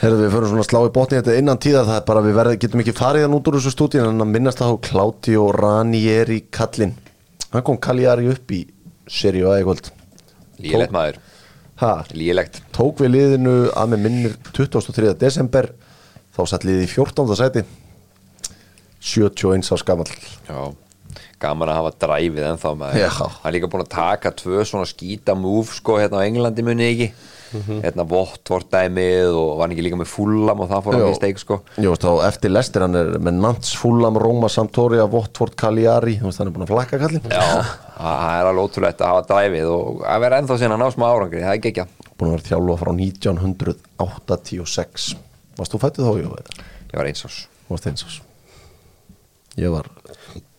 Herðu við fyrir svona að slá í botni þetta innan tíðar það er bara við verðum, getum ekki farið hann út úr þessu stúdíu en að minnast það á Kláti og Ranieri Kallin hann kom Cagliari upp í seríu að eitthvað
Lígilegt maður,
ha,
lígilegt
tók við liðinu að með minnir 23. desember þá satt liðið í 14. sæti 71 á skamall
Já, gaman að hafa dræfið ennþá maður
Já.
Hann er líka búin að taka tvö svona skýta move sko hérna á Englandi muni ekki Hérna Votvort dæmið og var hann ekki líka með fullam og það fór hann í steik sko.
Jó, þá eftir lestir hann er með Nants, Fulham, Roma, Sampdoria, Votvort, Cagliari. Þú veist hann er búin að flakka kallin
Já, það er alveg ótrúlegt að hafa dræfið og að vera ennþá síðan að ná smá árangri, það er ekki
búin að vera þjálfa frá 1986 Varst þú fættið þá, Jó? eða?
Ég var eins ás
Þú varst eins ás Ég var,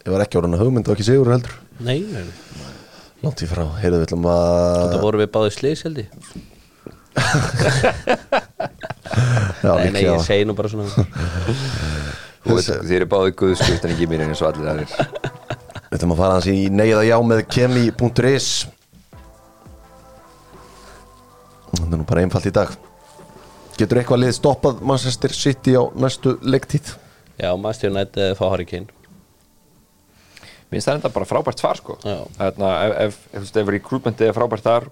ég var ekki orðin að hugmynd og ekki sigur heldur.
Nei, nei.
Langt í frá, heyrðu við ætlum að
Þetta voru við báðið slis held ég
Já,
Nei, nei, ég segi nú bara svona.
Þið eru báðið guðskrift en ekki mér eins og allir aðrir.
Við ætlum að fara hans í neyða já með kemi.is Þetta er nú bara einfalt í dag. Getur eitthvað lið stoppað Manchester City á næstu leiktíð?
Já, Master United fá Harry Kane.
Minnst það er enda bara frábært svar sko.
Já.
Þarna, ef, ef, ef, ef, ef recruitmentið er frábært þar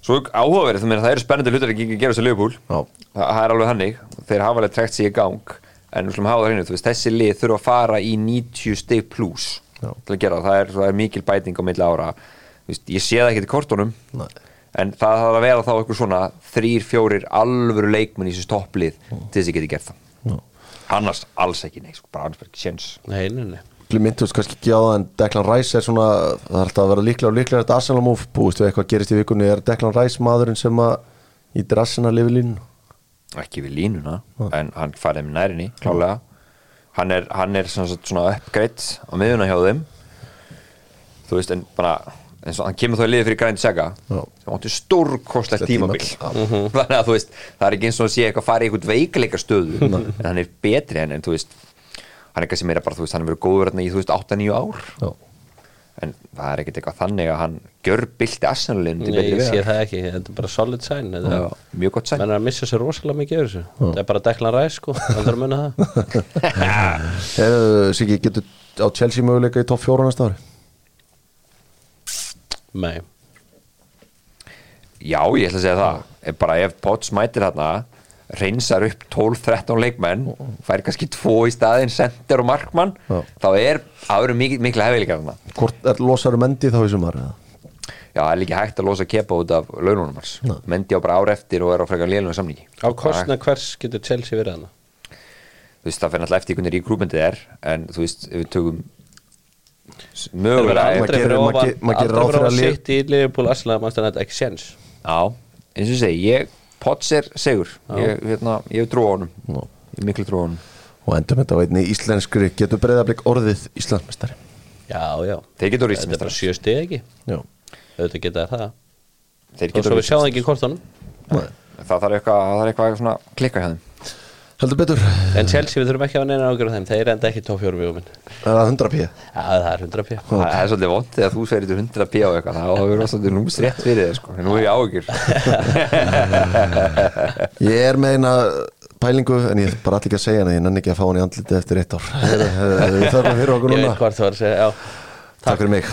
Svo áhugaverið, það eru spennandi hlutur ekki að gera þessu Liverpool
Já.
það, er alveg hannig, þeir hafa alveg trekt sig í gang en við slum hafa það hreinu, þú veist, þessi lið þurfa að fara í 90 stig plus
Já.
til að gera það, er, það er mikil bæting á milli ára, þú veist, ég sé það ekki til kortunum
Nei.
en það þarf að vera þá eitthvað svona þrýr, fjórir alvöru leikmenn í þessu topplið til þess að geti gert það
Já.
annars alls ekki, nei, sko, bara annars verður ekki séns
Nei, nei, nei
Myndust kannski ekki á það en Declan Rice er svona það er alltaf að vera líklega og líklega þetta Arsenal move. Búist við eitthvað gerist í vikunni er Declan Rice maðurinn sem að ítir Arsenal lifi línu
ekki við línuna en hann farið með nærinni, klálega. Hann er, hann er svona, svona uppgreitt á miðuna hjá þeim. Þú veist, en bara eins og hann kemur þá í liði fyrir Grænt Saga
Já.
sem áttu stórkostlegt tímabil.
tímabil,
þannig að þú veist, það er ekki eins og að sé eitthvað að fara í eitthvað veikleika stöðu en hann er betri en, en þú veist hann er sem er bara, þú veist, hann er verið góður þarna í, þú veist, 8-9 ár.
Já.
en það er ekkert eitthvað þannig að hann gjör bylti Arsenalin til
Nei, ég sé það ekki, þetta er bara solid sign
Já, mjög gott sæn
menn er að missa sér rosalega mikið yfir þessu. Þetta er bara Declan Rice sko, það er að muna það.
Hefur Siggi getur á Chelsea möguleika í topp fjóra næsta ári?
Nei,
Já, ég ætla að segja það. Bara ef Potts mætir þarna reynsar upp 12-13 leikmenn fær kannski tvo í staðinn sender og markmann
Já.
þá er áður mikil, mikla hefðileikar þarna.
Hvort er losaru mendi þá í sumar?
Já, það er líka hægt að losa kepa út af laununum hans. Mendi á bara ár eftir og er á frekar lélunum samningi.
Á kostna hvers getur Chelsea verið hana
Þú veist, það fyrir náttúrulega eftir hvernig ríkrúmyndið er en þú veist, ef við tökum mögulega
maður
aldrei fyrir
maður
ofan
maður
Aldrei fyrir ofan sitt í Liverpool Arsenal Manchester United ekki séns.
Já, eins og ég segi, ég Potts er segur, ég, hérna, ég hef trú á honum.
Já.
Ég hef miklu trú á honum.
Og endum þetta á einni íslenskri. Getur breyðablík orðið Íslandsmestari
Já, já.
Þeir getur
Þetta er bara
rísmestrar
sjö stið ekki?
Já.
Auðvitað geta það.
Þeir
Og svo
getur
við sjáum ekki
Það þarf eitthvað, það þarf eitthvað svona klikka hjá þeim.
Heldur betur.
En Chelsea við þurfum ekki að hafa neina ágjörð þeim. Þeir enda ekki tóf
Er það 100 p?
Já, það er 100 p.
Það er svolítið vond þegar þú sverir til 100 p á eitthvað þá hefur það svolítið núms rétt fyrir þér sko. en nú er ég áhugjur
Ég er með eina pælingu En ég er bara allir ekki að segja hana Ég nenni ekki að fá hann í andliti eftir eitt ár. Við þarfum fyrir okkur
Ég
núna?
að
Takk fyrir mig